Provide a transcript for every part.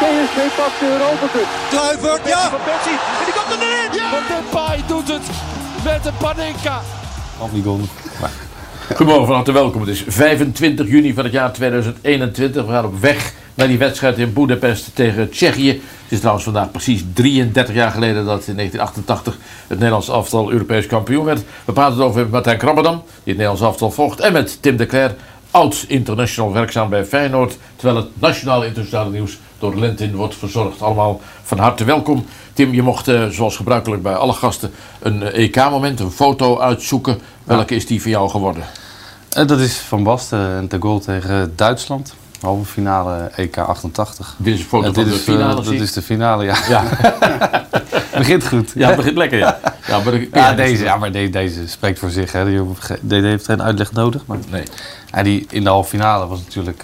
PSV pakt de Europa Cup. Kluivert, ja. Van Persie. En die komt erin. Ja. Van Depay doet het met een Panenka. Goedemorgen, van harte welkom. Het is 25 juni van het jaar 2021. We gaan op weg naar die wedstrijd in Boedapest tegen Tsjechië. Het is trouwens vandaag precies 33 jaar geleden dat in 1988 het Nederlands elftal Europees kampioen werd. We praten over met Martijn Krabberdam, die het Nederlands elftal volgt, en met Tim de Cler, oud-international werkzaam bij Feyenoord, terwijl het nationale internationale nieuws door Lentin wordt verzorgd. Allemaal van harte welkom. Tim, je mocht eh, zoals gebruikelijk bij alle gasten een eh, EK-moment, een foto uitzoeken. Welke is die voor jou geworden? Eh, dat is Van Basten en de goal tegen Duitsland. Halve finale EK 88. Dit is een foto En van dit de is, finale. dat is de finale, ja. Ja, Begint goed. ja, het begint lekker, ja. Ja, maar, de- Ja, deze, ja maar deze, deze spreekt voor zich. Hè. Die heeft geen uitleg nodig. Maar Nee. ja, die in de halve finale was natuurlijk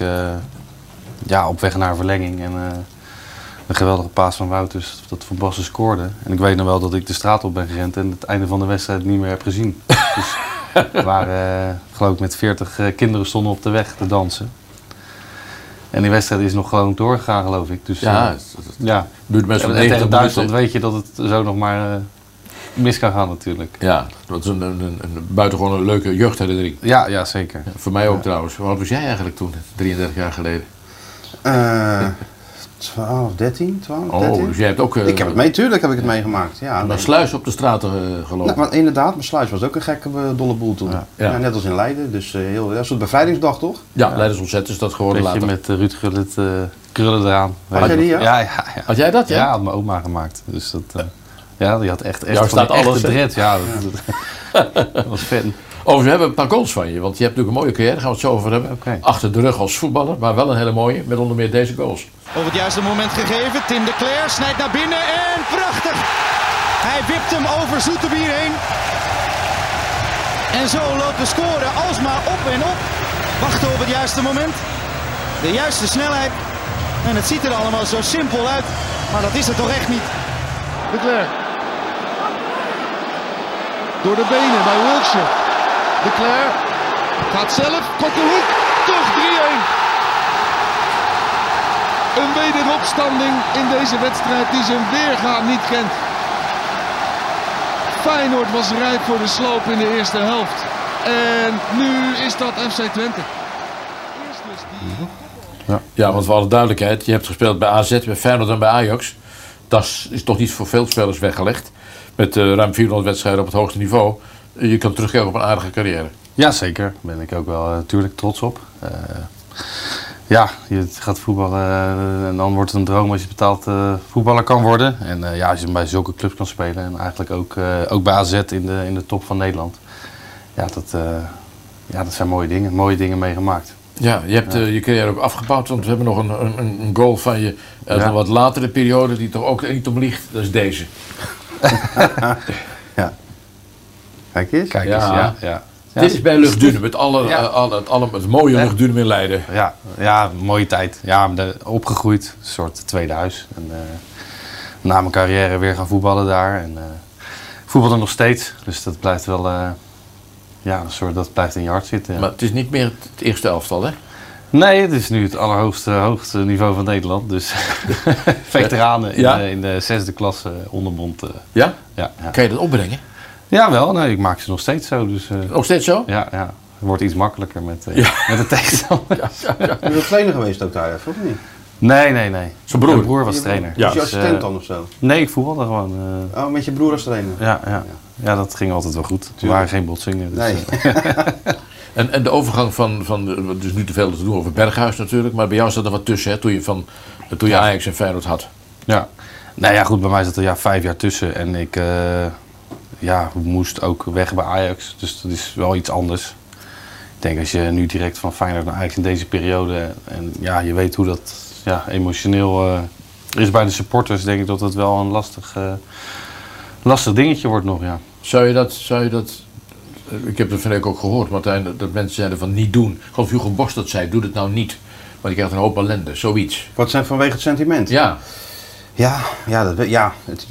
ja, op weg naar verlenging. En eh, een geweldige paas van Wouters dat Van Basten scoorde. En ik weet nog wel dat ik de straat op ben gerend en het einde van de wedstrijd niet meer heb gezien. dus we waren, eh, geloof ik, met 40 eh, kinderen stonden op de weg te dansen. En die wedstrijd is nog gewoon doorgegaan, geloof ik. Dus, Ja, het, het ja. duurt best En wel tegen 90 Duitsland weet je dat het zo nog maar mis kan gaan natuurlijk. Ja, dat is een, een, een, buitengewoon leuke jeugdherinnering. Ja, ja zeker. Voor mij ook trouwens. Oud was jij eigenlijk toen, 33 jaar geleden? Eh 12, 13, 12, Oh, 13. dus jij hebt ook eh, Ik heb het mee, tuurlijk heb ik het meegemaakt. Ja, naar nee. sluis op de straten eh, gelopen. Nou, maar inderdaad, mijn sluis was ook een gekke eh, dolle boel toen. Ja. Ja. Ja. net als in Leiden. Dus eh, heel, ja, een soort bevrijdingsdag toch? ja, Leiders ontzet is dat geworden later. met uh, Ruud Gullit eh, krullen eraan. Had jij die, ja? Ja, ja, ja. Had jij dat, ja? Ja, had mijn oma gemaakt. Dus dat, eh, ja, die had echt, echt Jou staat alles, hè? dread. Ja, dat, dat- dat was fan. Overigens, we hebben een paar goals van je. Want je hebt natuurlijk een mooie carrière, daar gaan we het zo over hebben. Achter de rug als voetballer, maar wel een hele mooie. Met onder meer deze goals. Op het juiste moment gegeven. Tim de Cler snijdt naar binnen en prachtig. Hij wipt hem over Zoeterbier heen. En zo loopt de score alsmaar op en op. Wachten op het juiste moment. De juiste snelheid. En het ziet er allemaal zo simpel uit. Maar dat is het toch echt niet. De Kler. Door de benen bij Wilkshire. De Kler gaat zelf. Korte hoek. Toch 3-1. Een wederopstanding in deze wedstrijd die zijn weerga niet kent. Feyenoord was rijp voor de sloop in de eerste helft. En nu is dat FC Twente. Dus die... Ja, want voor alle duidelijkheid, je hebt gespeeld bij AZ, bij Feyenoord en bij Ajax. Dat is, is toch niet voor veel spelers weggelegd. Met eh, ruim 400 wedstrijden op het hoogste niveau. Eh, Je kan terugkijken op een aardige carrière. Ja, zeker. Daar ben ik ook wel natuurlijk trots op. Eh, ja, je gaat voetballen eh, en dan wordt het een droom als je betaald eh, voetballer kan worden. En eh, ja, als je bij zulke clubs kan spelen en eigenlijk ook, eh, ook bij AZ in de, in de top van Nederland. Ja dat, eh, ja, dat zijn mooie dingen. Mooie dingen meegemaakt. Ja, je hebt eh, je carrière ook afgebouwd, want we hebben nog een, een, een goal van je uit Ja. een wat latere periode die toch ook niet om liegt. Dat is deze. Kijk eens. Kijk Ja. eens, ja. ja. Ja, Dit is bij Luchtdunen, met alle, Ja. eh, alle, het, alle, het mooie Ja. Luchtdunen in Leiden. Ja, ja, mooie tijd. Ja, de- opgegroeid, een soort tweede huis. En, eh, na mijn carrière weer gaan voetballen daar. En, eh voetballen nog steeds, dus dat blijft wel, eh, ja, een soort, dat blijft in je hart zitten. ja. Maar het is niet meer het eerste elftal, hè? Nee, het is nu het allerhoogste hoogste niveau van Nederland. Dus veteranen in, Ja. de, in de zesde klasse onderbond. eh, Ja? ja, ja. Kan je dat opbrengen? Ja, wel. Nee, ik maak ze nog steeds zo. Dus eh, Nog steeds zo? ja, ja, het wordt iets makkelijker met, eh, Ja. met de tegenstander. Je bent trainer geweest ook daar even, of niet? Nee, nee, nee. Zijn broer? Mijn broer was trainer. Ja. Was je Dus, assistent eh, dan of zo? Nee, ik voetbalde gewoon. eh, Oh, met je broer als trainer? ja, ja. ja, dat ging altijd wel goed. Er waren geen botsingen. Dus, Nee. En, en de overgang van, van de- het is nu te veel te doen over Berghuis natuurlijk, maar bij jou zat er wat tussen, hè, toen je, van, toen je Ajax en Feyenoord had. ja. Nou ja, goed, bij mij zat er ja, vijf jaar tussen. En ik eh, ja, moest ook weg bij Ajax. Dus dat is wel iets anders. Ik denk als je nu direct van Feyenoord naar Ajax in deze periode... en ja, je weet hoe dat ja, emotioneel eh, is bij de supporters... denk ik dat het wel een lastig, eh, lastig dingetje wordt nog, ja. Zou je dat, zou je dat eh, ik heb dat van ik ook gehoord, Martijn, dat, dat mensen zeiden van niet doen. Ik geloof Hugo Borst dat zei, doe het nou niet. Want je krijgt een hoop ellende, zoiets. Wat zijn vanwege het sentiment? Ja, Ja, ja, dat, ja het,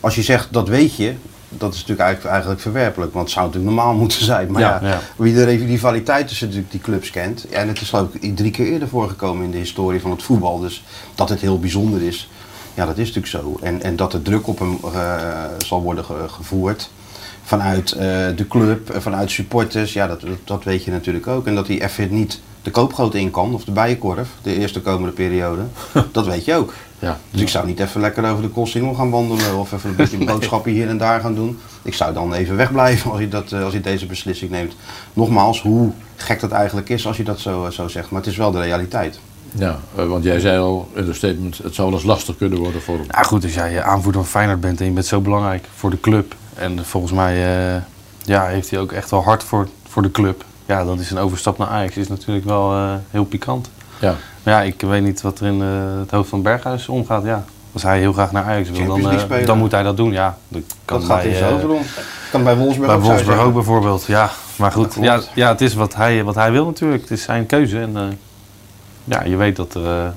als je zegt dat weet je, dat is natuurlijk eigenlijk, eigenlijk verwerpelijk. Want het zou natuurlijk normaal moeten zijn. Maar ja, Ja, wie de rivaliteit tussen natuurlijk die clubs kent. Ja, en het is ik drie keer eerder voorgekomen in de historie van het voetbal. Dus dat het heel bijzonder is, ja dat is natuurlijk zo. En, en dat er druk op hem eh, zal worden ge- gevoerd. Vanuit eh, de club, eh, vanuit supporters, ja dat, dat, dat weet je natuurlijk ook. En dat hij even niet de koopgoot in kan, of de bijenkorf, de eerste komende periode. dat weet je ook. Ja. Dus ik zou niet even lekker over de Kossingel gaan wandelen of even een beetje boodschappen hier en daar gaan doen. Ik zou dan even wegblijven als je, dat, eh, als je deze beslissing neemt. Nogmaals, hoe gek dat eigenlijk is als je dat zo, eh, zo zegt. Maar het is wel de realiteit. ja eh, want jij zei al in de statement, het zou wel eens lastig kunnen worden voor hem. Ja, goed, als jij aanvoerder van Feyenoord bent en je bent zo belangrijk voor de club. En volgens mij eh, ja, heeft hij ook echt wel hard voor, voor de club. Ja, dan is een overstap naar Ajax is natuurlijk wel eh, heel pikant. Ja. Maar ja, ik weet niet wat er in eh, het hoofd van Berghuis omgaat. Ja, als hij heel graag naar Ajax wil, dan, eh, dan moet hij dat doen. Ja, dat kan Dat gaat bij, in zijn hoofd rond. Kan bij Wolfsburg bij Wolfsburg ook bijvoorbeeld. Ja, maar goed. Ja, ja, het is wat hij, wat hij wil natuurlijk. Het is zijn keuze. En eh, ja, je weet dat er,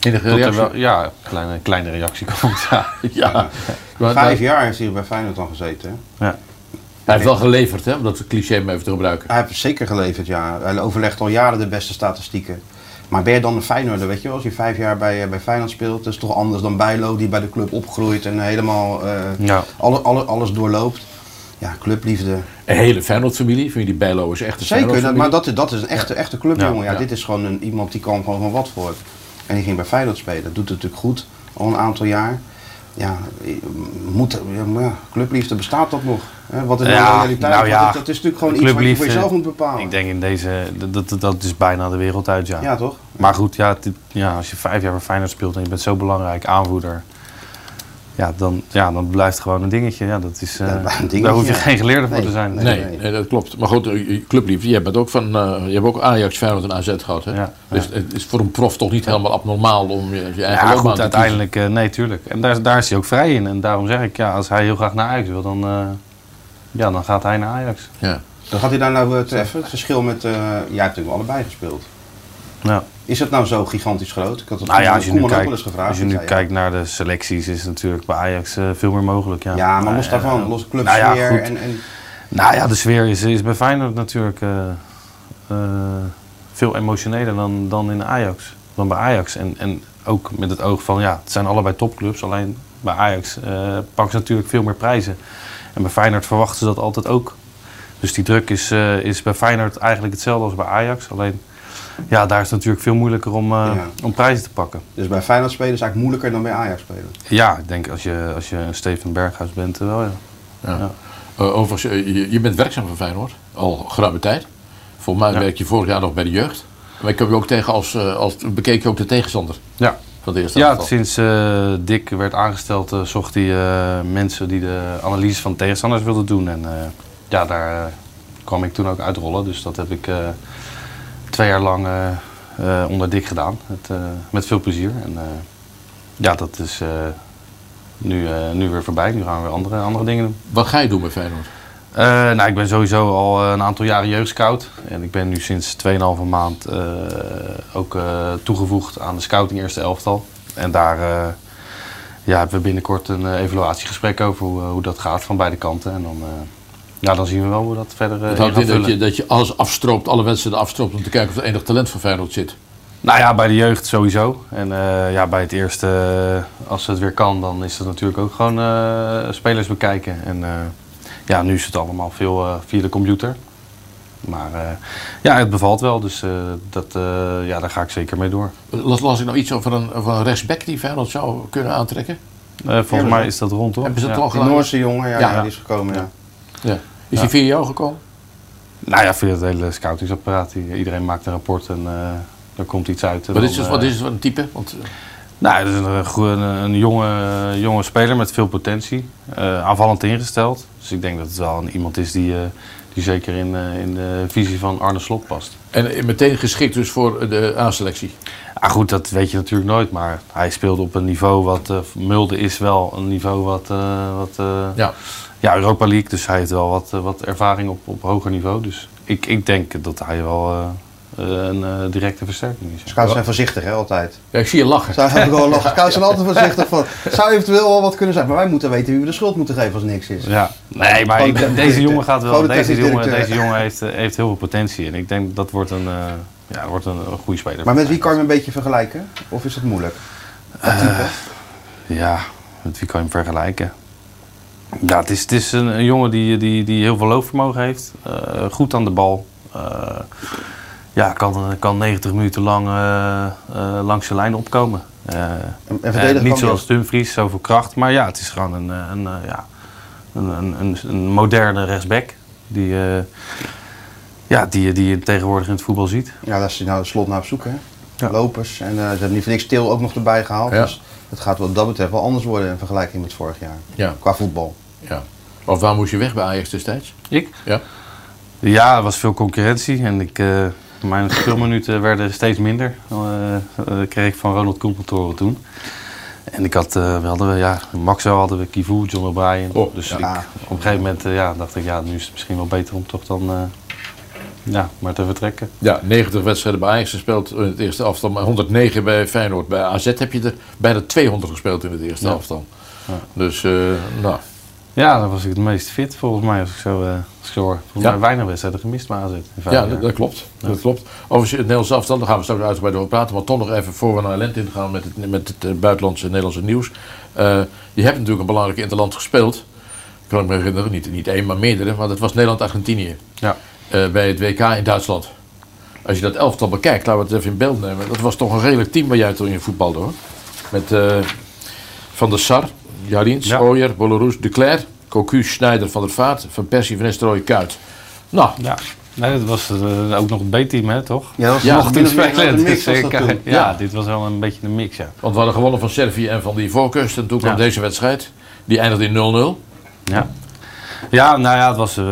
Enige dat er reactie? wel ja, een kleine, kleine reactie komt. Ja. Ja. Vijf jaar heeft hij bij Feyenoord dan gezeten. hè? Ja. Hij heeft wel geleverd, hè, om dat cliché maar even te gebruiken. Hij heeft zeker geleverd, ja. Hij overlegt al jaren de beste statistieken. Maar ben je dan een Feyenoorder, weet je wel? Als je vijf jaar bij, eh, bij Feyenoord speelt, dat is toch anders dan Bijlo die bij de club opgroeit en helemaal eh, Ja. alle, alle, alles doorloopt. Ja, clubliefde. Een hele Feyenoord-familie, familie Bijlo is echt een Zeker, dat, maar dat, is- dat is een echte, echte clubjongen. Ja, Ja, ja. Dit is gewoon een, iemand die kan gewoon van wat voor. En die ging bij Feyenoord spelen. Dat doet het natuurlijk goed, al een aantal jaar. Ja, moet, ja, clubliefde bestaat dat nog? Hè? Wat is nou Ja, realiteit? nou ja, dat, is natuurlijk gewoon iets wat je voor jezelf moet bepalen. Ik denk in deze, dat, dat, dat is bijna de wereld uit, ja. Ja, toch? Maar goed, ja, het- ja, als je vijf jaar bij Feyenoord speelt en je bent zo belangrijk, aanvoerder. Ja, dan, ja, dan blijft het gewoon een dingetje. Ja, dat is, eh, Ja, een dingetje, daar hoef je geen geleerde voor Nee, te zijn. nee. Nee, nee, dat klopt. Maar goed, eh, je clubliefde, jij bent ook van, eh, je hebt ook Ajax, Feyenoord en AZ gehad, hè? Ja, Dus het is voor een prof toch niet helemaal abnormaal om je, je eigen Ja, loopbaan goed, te uiteindelijk, eh, nee, tuurlijk. En daar, daar is hij ook vrij in. En daarom zeg ik, ja, als hij heel graag naar Ajax wil, dan, eh, ja, dan gaat hij naar Ajax. Ja. Dan gaat hij daar nou treffen. Het verschil met, eh jij hebt natuurlijk allebei gespeeld. Ja. Is het nou zo gigantisch groot? Ik had het Nou ja, als je nu, kijkt, eens gevraagd. als je nu zei, kijkt naar de selecties, is het natuurlijk bij Ajax eh, veel meer mogelijk. Ja, Ja, maar los eh, daarvan, los clubsfeer nou ja, en, en Nou ja, de sfeer is, is bij Feyenoord natuurlijk eh, eh, veel emotioneler dan, dan in Ajax. Dan bij Ajax. En, en ook met het oog van, ja, het zijn allebei topclubs. Alleen bij Ajax eh pakken ze natuurlijk veel meer prijzen. En bij Feyenoord verwachten ze dat altijd ook. Dus die druk is, eh, is bij Feyenoord eigenlijk hetzelfde als bij Ajax. Alleen, ja, daar is het natuurlijk veel moeilijker om, eh, Ja. om prijzen te pakken. dus bij Feyenoord spelen is eigenlijk moeilijker dan bij Ajax spelen. Ja, ik denk als je, als je een Steven Berghuis bent, eh, wel ja. Ja. Ja. Eh, overigens, je, je bent werkzaam voor Feyenoord, al geruime tijd. Volgens mij Ja. werk je vorig jaar nog bij de jeugd. Maar ik heb je ook tegen als, eh, als bekeek je ook de tegenstander Ja, van de eerste Ja, sinds eh, Dick werd aangesteld, zocht hij eh, mensen die de analyse van tegenstanders wilden doen. En eh, ja, daar kwam ik toen ook uitrollen. Dus dat heb ik eh, twee jaar lang eh, eh, onder Dick gedaan. Het, eh, met veel plezier. En ja, dat is nu, nu weer voorbij. Nu gaan we weer andere, andere dingen doen. Wat ga je doen bij Feyenoord? Nou, ik ben sowieso al een aantal jaren jeugdscout. En ik ben nu sinds 2,5 maand ook toegevoegd aan de scouting eerste elftal. En daar ja, hebben we binnenkort een evaluatiegesprek over hoe, hoe dat gaat van beide kanten. En dan, ja, dan zien we wel hoe dat verder eh Het in houdt gaat in dat je, dat je alles afstroopt, alle wedstrijden afstroopt om te kijken of er enig talent van Feyenoord zit. Nou ja, bij de jeugd sowieso. En eh, ja, bij het eerste, eh, als het weer kan, dan is het natuurlijk ook gewoon eh, spelers bekijken. En eh, ja, nu is het allemaal veel via de computer. Maar eh, ja, het bevalt wel, dus eh, dat, eh, ja, daar ga ik zeker mee door. Las, las ik nou iets over een, over een rechtsback die Feyenoord zou kunnen aantrekken? Eh, volgens mij dat- is dat rond, hoor. Hebben ze het ja. al gedaan? Noorse jongen, ja, Ja. ja, die is gekomen. Ja. Ja. Is die via jou gekomen? Nou ja, via het hele scoutingsapparaat. Iedereen maakt een rapport en eh, er komt iets uit. Wat dan, is, het, eh, wat is het voor een type? Want, eh, Nou, het is een, een, een jonge, jonge speler met veel potentie. Aanvallend ingesteld. Dus ik denk dat het wel een, iemand is die, die zeker in, in de visie van Arne Slot past. en meteen geschikt dus voor de A-selectie. Ah, goed, dat weet je natuurlijk nooit. Maar hij speelde op een niveau wat... Mulder is wel een niveau wat... wat Ja. Ja, Europa League. Dus hij heeft wel wat, eh, wat ervaring op, op hoger niveau. Dus ik, ik denk dat hij wel eh, eh, een eh, directe versterking is. Scouts zijn voorzichtig, hè, altijd. Ja, ik zie je lachen. Zou heb ik wel lachen. Scouts zijn altijd voorzichtig van. Zou eventueel wel wat kunnen zijn. Maar wij moeten weten wie we de schuld moeten geven als niks is. Ja, nee, maar Gewoon ik- de- deze jongen gaat wel. de Deze jongen, deze jongen heeft, heeft heel veel potentie. En ik denk dat wordt een, eh, ja, wordt een, een goede speler. Maar met wie kan je hem een beetje vergelijken? Of is het moeilijk? Ja, met wie kan je hem vergelijken? Ja, het is, het is een, een jongen die, die, die heel veel loopvermogen heeft. eh, goed aan de bal. eh, ja, kan, kan 90 minuten lang eh, langs de lijn opkomen. Eh, En, niet zoals Dumfries, zoveel kracht. Maar ja, het is gewoon een, een, eh, ja, een, een, een, een moderne rechtsback. Die, eh, ja, die, die je tegenwoordig in het voetbal ziet. Ja, daar is hij nou het slot naar op zoek, hè? Ja. Lopers. En eh, ze hebben niet voor niks Til ook nog erbij gehaald. Ja. Dus het gaat wat dat betreft wel anders worden in vergelijking met vorig jaar. Ja. Qua voetbal. ja. Of waar moest je weg bij Ajax destijds? Ik? Ja. Ja, er was veel concurrentie en ik, eh, mijn speelminuten werden steeds minder. Eh, eh, kreeg ik van Ronald horen toen. En ik had, eh, we hadden, we, ja, Maxwell hadden we, Kivu, John O'Brien. Oh, dus ja. ik, op een gegeven moment eh, ja, dacht ik, ja, nu is het misschien wel beter om toch dan eh, ja, maar te vertrekken. Ja, 90 wedstrijden bij Ajax gespeeld in het eerste aftal, maar 109 bij Feyenoord. Bij AZ heb je er bijna 200 gespeeld in het eerste Ja. aftal. Dus, eh, nou, Ja, dan was ik het meest fit volgens mij, als ik zo, hoor. Volgens Ja. mij weinig wedstrijden gemist bij AZ. ja, dat, dat klopt. Dat klopt. Overigens, het Nederlands aftal, daar gaan we straks uitgebreid over praten. Maar toch nog even voor we naar Lente in gaan met het, met het eh, buitenlandse en Nederlandse nieuws. Je hebt natuurlijk een belangrijk interland gespeeld. Kan ik me herinneren, niet, niet één, maar meerdere. Maar dat was Nederland-Argentinië. Ja. Eh, bij het WK in Duitsland. Als je dat elftal bekijkt, laten we het even in beeld nemen. Dat was toch een redelijk team waar jij toen in voetbalde hoor. Met eh, Van der Sar, Jarins, Ja. Ooyer, Bolleroes, De Cler, Cocu, Schneider, Van der Vaart, Van Persie, Van Nistelrooy, Kuit. Nou, Ja, nee, dat was eh, ook nog het B-team, hè, toch? Ja, dat was Ja, nog een mix was dat ja, Ja. dit was wel een beetje een mix, ja. want we hadden gewonnen van Servië en van die voorkust. En toen kwam deze wedstrijd. Die eindigde in 0-0. Ja. Ja, nou ja, het was, eh,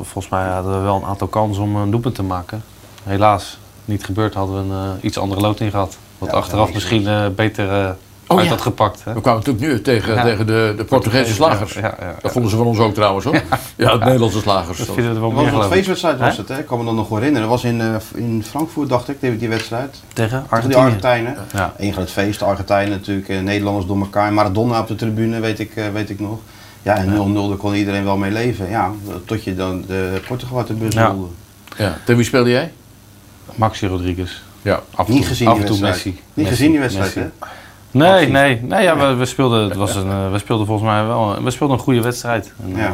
volgens mij hadden we wel een aantal kansen om een doelpunt te maken. Helaas niet gebeurd, hadden we een eh, iets andere loting gehad. Wat Ja, achteraf misschien eh, beter eh, Oh, uit ja. had gepakt. Hè? We kwamen natuurlijk nu tegen, Ja. tegen de, de Portugese slagers. Ja, ja, ja. Dat vonden ze van ons ook trouwens hoor. Ja, het Nederlandse slagers. Dat vinden we wel Dat was een feestwedstrijd was Hè? het, hè? Ik kan me dan nog wel herinneren. Dat was in, eh, in Frankfurt, dacht ik, die, die wedstrijd. Tegen Tegen die Argentinië. Argentijnen. Ja. Eén groot feest, de Argentijnen natuurlijk, eh, Nederlanders door elkaar. Maradona op de tribune, weet ik, eh, weet ik nog. Ja, en 0-0, daar kon iedereen wel mee leven. Ja, tot je dan de Portugal uit de bus Ja. rolde. Ja. Tegen wie speelde jij? Maxi Rodriguez. Ja. Af en Niet toe- gezien af en toe. Messi. Niet Messi, gezien die wedstrijd, Messi. hè? Nee, Absoluut. nee, nee ja, we, we, speelden, het was een, eh, we speelden volgens mij wel we speelden een goede wedstrijd. En, Ja. eh,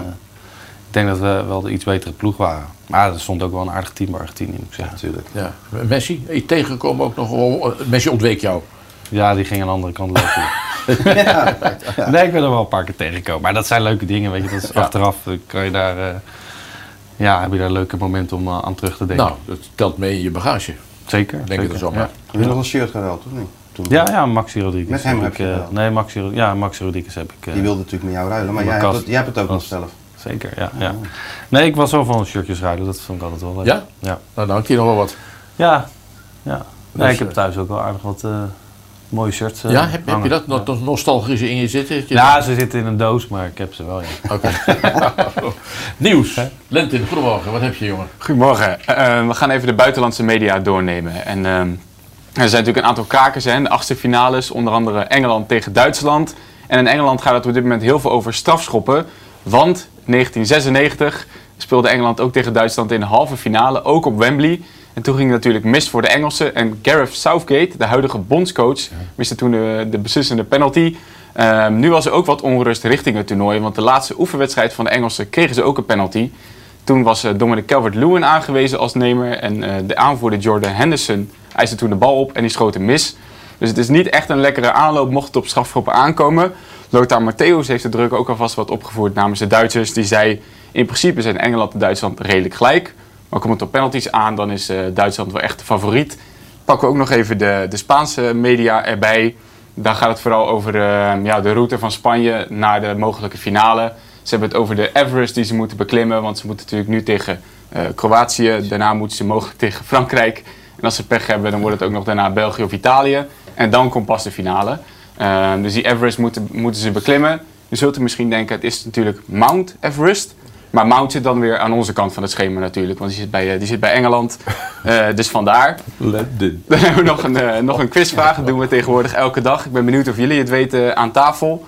ik denk dat we wel de iets betere ploeg waren. Maar er stond ook wel een aardig team bij Argentinië, moet ik zeggen. Natuurlijk. ja. Messi, je tegengekomen ook nog. Messi ontweek jou. Ja, die ging aan de andere kant lopen. Ja, Nee, ik ben er wel een paar keer tegengekomen. Maar dat zijn leuke dingen, weet je. Dat is Ja. Achteraf eh, kan je daar, eh, ja, heb je daar leuke momenten om eh, aan terug te denken. Nou, dat telt mee in je bagage. zeker. Denk zeker. ik er zo maar. heb je nog een shirt geruild, of niet? Toen. Ja, ja, Maxi Rodriguez. Met hem heb ik, je eh, wel. Nee, Maxi, ja, Maxi Rodriguez heb ik. eh, Die wilde natuurlijk met jou ruilen, maar jij hebt, het, jij hebt het ook nog zelf. Zeker, ja, ja. Nee, ik was wel van shirtjes ruilen. Dat vond ik altijd wel leuk. Ja? Ja. Nou, dan hangt hier nog wel wat. Ja. ja. Nee, Dus, ik heb thuis ook wel aardig wat eh, mooie shirts. eh, ja, heb, heb je dat nog nog nostalgisch in je zitten? Dat je- Ja, ze zitten in een doos, maar ik heb ze wel, ja. Oké. Nieuws. Lentin, goedemorgen. Wat heb je, jongen? Goedemorgen. Eh, we gaan even de buitenlandse media doornemen. En, ehm, er zijn natuurlijk een aantal krakers hè, in de achtste finales. Onder andere Engeland tegen Duitsland. En in Engeland gaat het op dit moment heel veel over strafschoppen. Want 1996 speelde Engeland ook tegen Duitsland in de halve finale. Ook op Wembley. En toen ging het natuurlijk mis voor de Engelsen. En Gareth Southgate, de huidige bondscoach, miste toen de, de beslissende penalty. Ehm, nu was er ook wat onrust richting het toernooi. Want de laatste oefenwedstrijd van de Engelsen kregen ze ook een penalty. Toen was eh, Dominic Calvert-Lewin aangewezen als nemer. En eh, de aanvoerder Jordan Henderson eiste toen de bal op en die schoot hem mis. Dus het is niet echt een lekkere aanloop mocht het op strafschoppen aankomen. Lothar Matthäus heeft de druk ook alvast wat opgevoerd namens de Duitsers. Die zei, in principe zijn Engeland en Duitsland redelijk gelijk. Maar komt het op penalties aan, dan is eh, Duitsland wel echt de favoriet. Pakken we ook nog even de, de Spaanse media erbij. Daar gaat het vooral over eh, ja, de route van Spanje naar de mogelijke finale. Ze hebben het over de Everest die ze moeten beklimmen. Want ze moeten natuurlijk nu tegen eh, Kroatië. Daarna moeten ze mogelijk tegen Frankrijk. En als ze pech hebben, dan wordt het ook nog daarna België of Italië. En dan komt pas de finale. Dus die Everest moeten, moeten ze beklimmen. Je zult er misschien denken, het is natuurlijk Mount Everest. Maar Mount zit dan weer aan onze kant van het schema natuurlijk. Want die zit bij, eh, die zit bij Engeland. Eh, dus vandaar. London. Dan hebben we nog een, eh, nog een quizvraag. Dat doen we tegenwoordig elke dag. Ik ben benieuwd of jullie het weten aan tafel.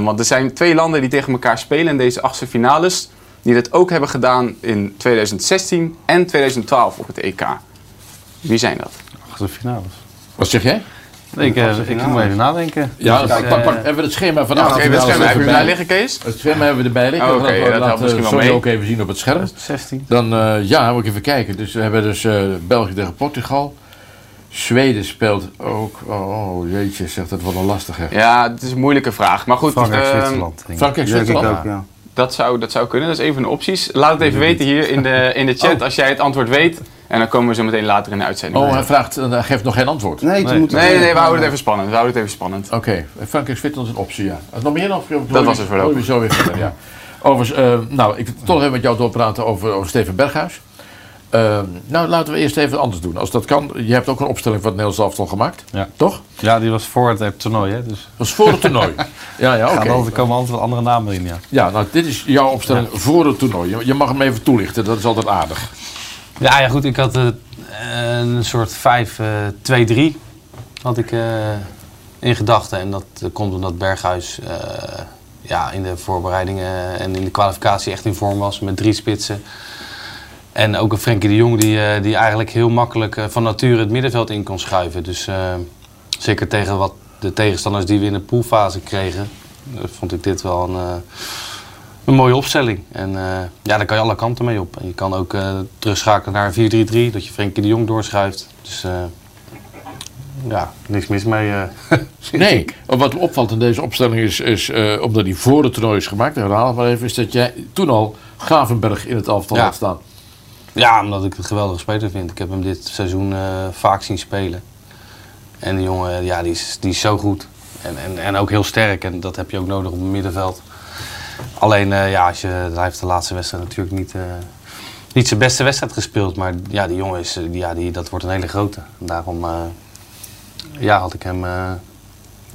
Want er zijn twee landen die tegen elkaar spelen in deze achtste finales. Die dat ook hebben gedaan in 2016 en 2012 op het EK. Wie zijn dat? Achtste finales. Wat zeg jij? Ik, eh, ik moet even nadenken. Ja, Dus, pak, pak, pak eh, even het schema van de Oké, achtste het schema hebben even jullie daar liggen, Kees? Het schema hebben we erbij liggen. Oh, oké, Laten we- dat laten misschien wel ook even zien op het scherm. 16. Dan, eh, ja, moet ik even kijken. Dus we hebben dus eh, België tegen Portugal. Zweden speelt ook. Oh, jeetje, zegt dat wat een lastige. Ja, het is een moeilijke vraag. Maar goed, Frankrijk, ehm, Dat, zou, dat zou kunnen. Dat is een van de opties. Laat het even weten hier in de, in de chat als jij het antwoord weet. En dan komen we zo meteen later in de uitzending. Oh, hij vraagt, eh, hij geeft nog geen antwoord. Nee, Nee. moet Nee, nee, nee, we houden het even spannend. We houden het even spannend. Oké, Frankrijk, Zwitserland is een optie, ja. Als nog meer dan? Dat was het voorlopig. Sowieso weer verder, ja. Overigens, eh, nou, ik wil toch even met jou doorpraten over, over Steven Berghuis. Eh, nou, laten we eerst even anders doen. Als dat kan, je hebt ook een opstelling van het Nederlands elftal gemaakt, Ja. toch? Ja, die was voor het eh, toernooi, hè? Dus Dat was voor het toernooi. Ja, ja, oké. ja, er komen altijd wat andere namen in, ja. Ja, nou, dit is jouw opstelling voor het toernooi. Je, mag hem even toelichten, dat is altijd aardig. Ja, ja goed, ik had eh, een soort 5-2-3 had ik eh, in gedachten. En dat eh, komt omdat Berghuis eh, ja, in de voorbereidingen en in de kwalificatie echt in vorm was met drie spitsen. En ook een Frenkie de Jong die, eh, die eigenlijk heel makkelijk eh, van nature het middenveld in kon schuiven. Dus eh, zeker tegen wat de tegenstanders die we in de poolfase kregen, vond ik dit wel een, een mooie opstelling. En ja, daar kan je alle kanten mee op. En je kan ook eh, terugschakelen naar 4-3-3, dat je Frenkie de Jong doorschuift. Dus ja, niks mis mee. Nee, wat me opvalt in deze opstelling is, is omdat die voor het toernooi is gemaakt, herhaal maar even, is dat jij toen al Gravenberg in het elftal Ja. had staan. Ja, omdat ik het een geweldige speler vind. Ik heb hem dit seizoen eh, vaak zien spelen. En die jongen, ja, die is, die is zo goed. En, en, en ook heel sterk. En dat heb je ook nodig op het middenveld. Alleen, eh, ja, als je, hij heeft de laatste wedstrijd natuurlijk niet, eh, niet zijn beste wedstrijd gespeeld. Maar ja, die jongen is, ja, die, dat wordt een hele grote. En daarom ja, had ik hem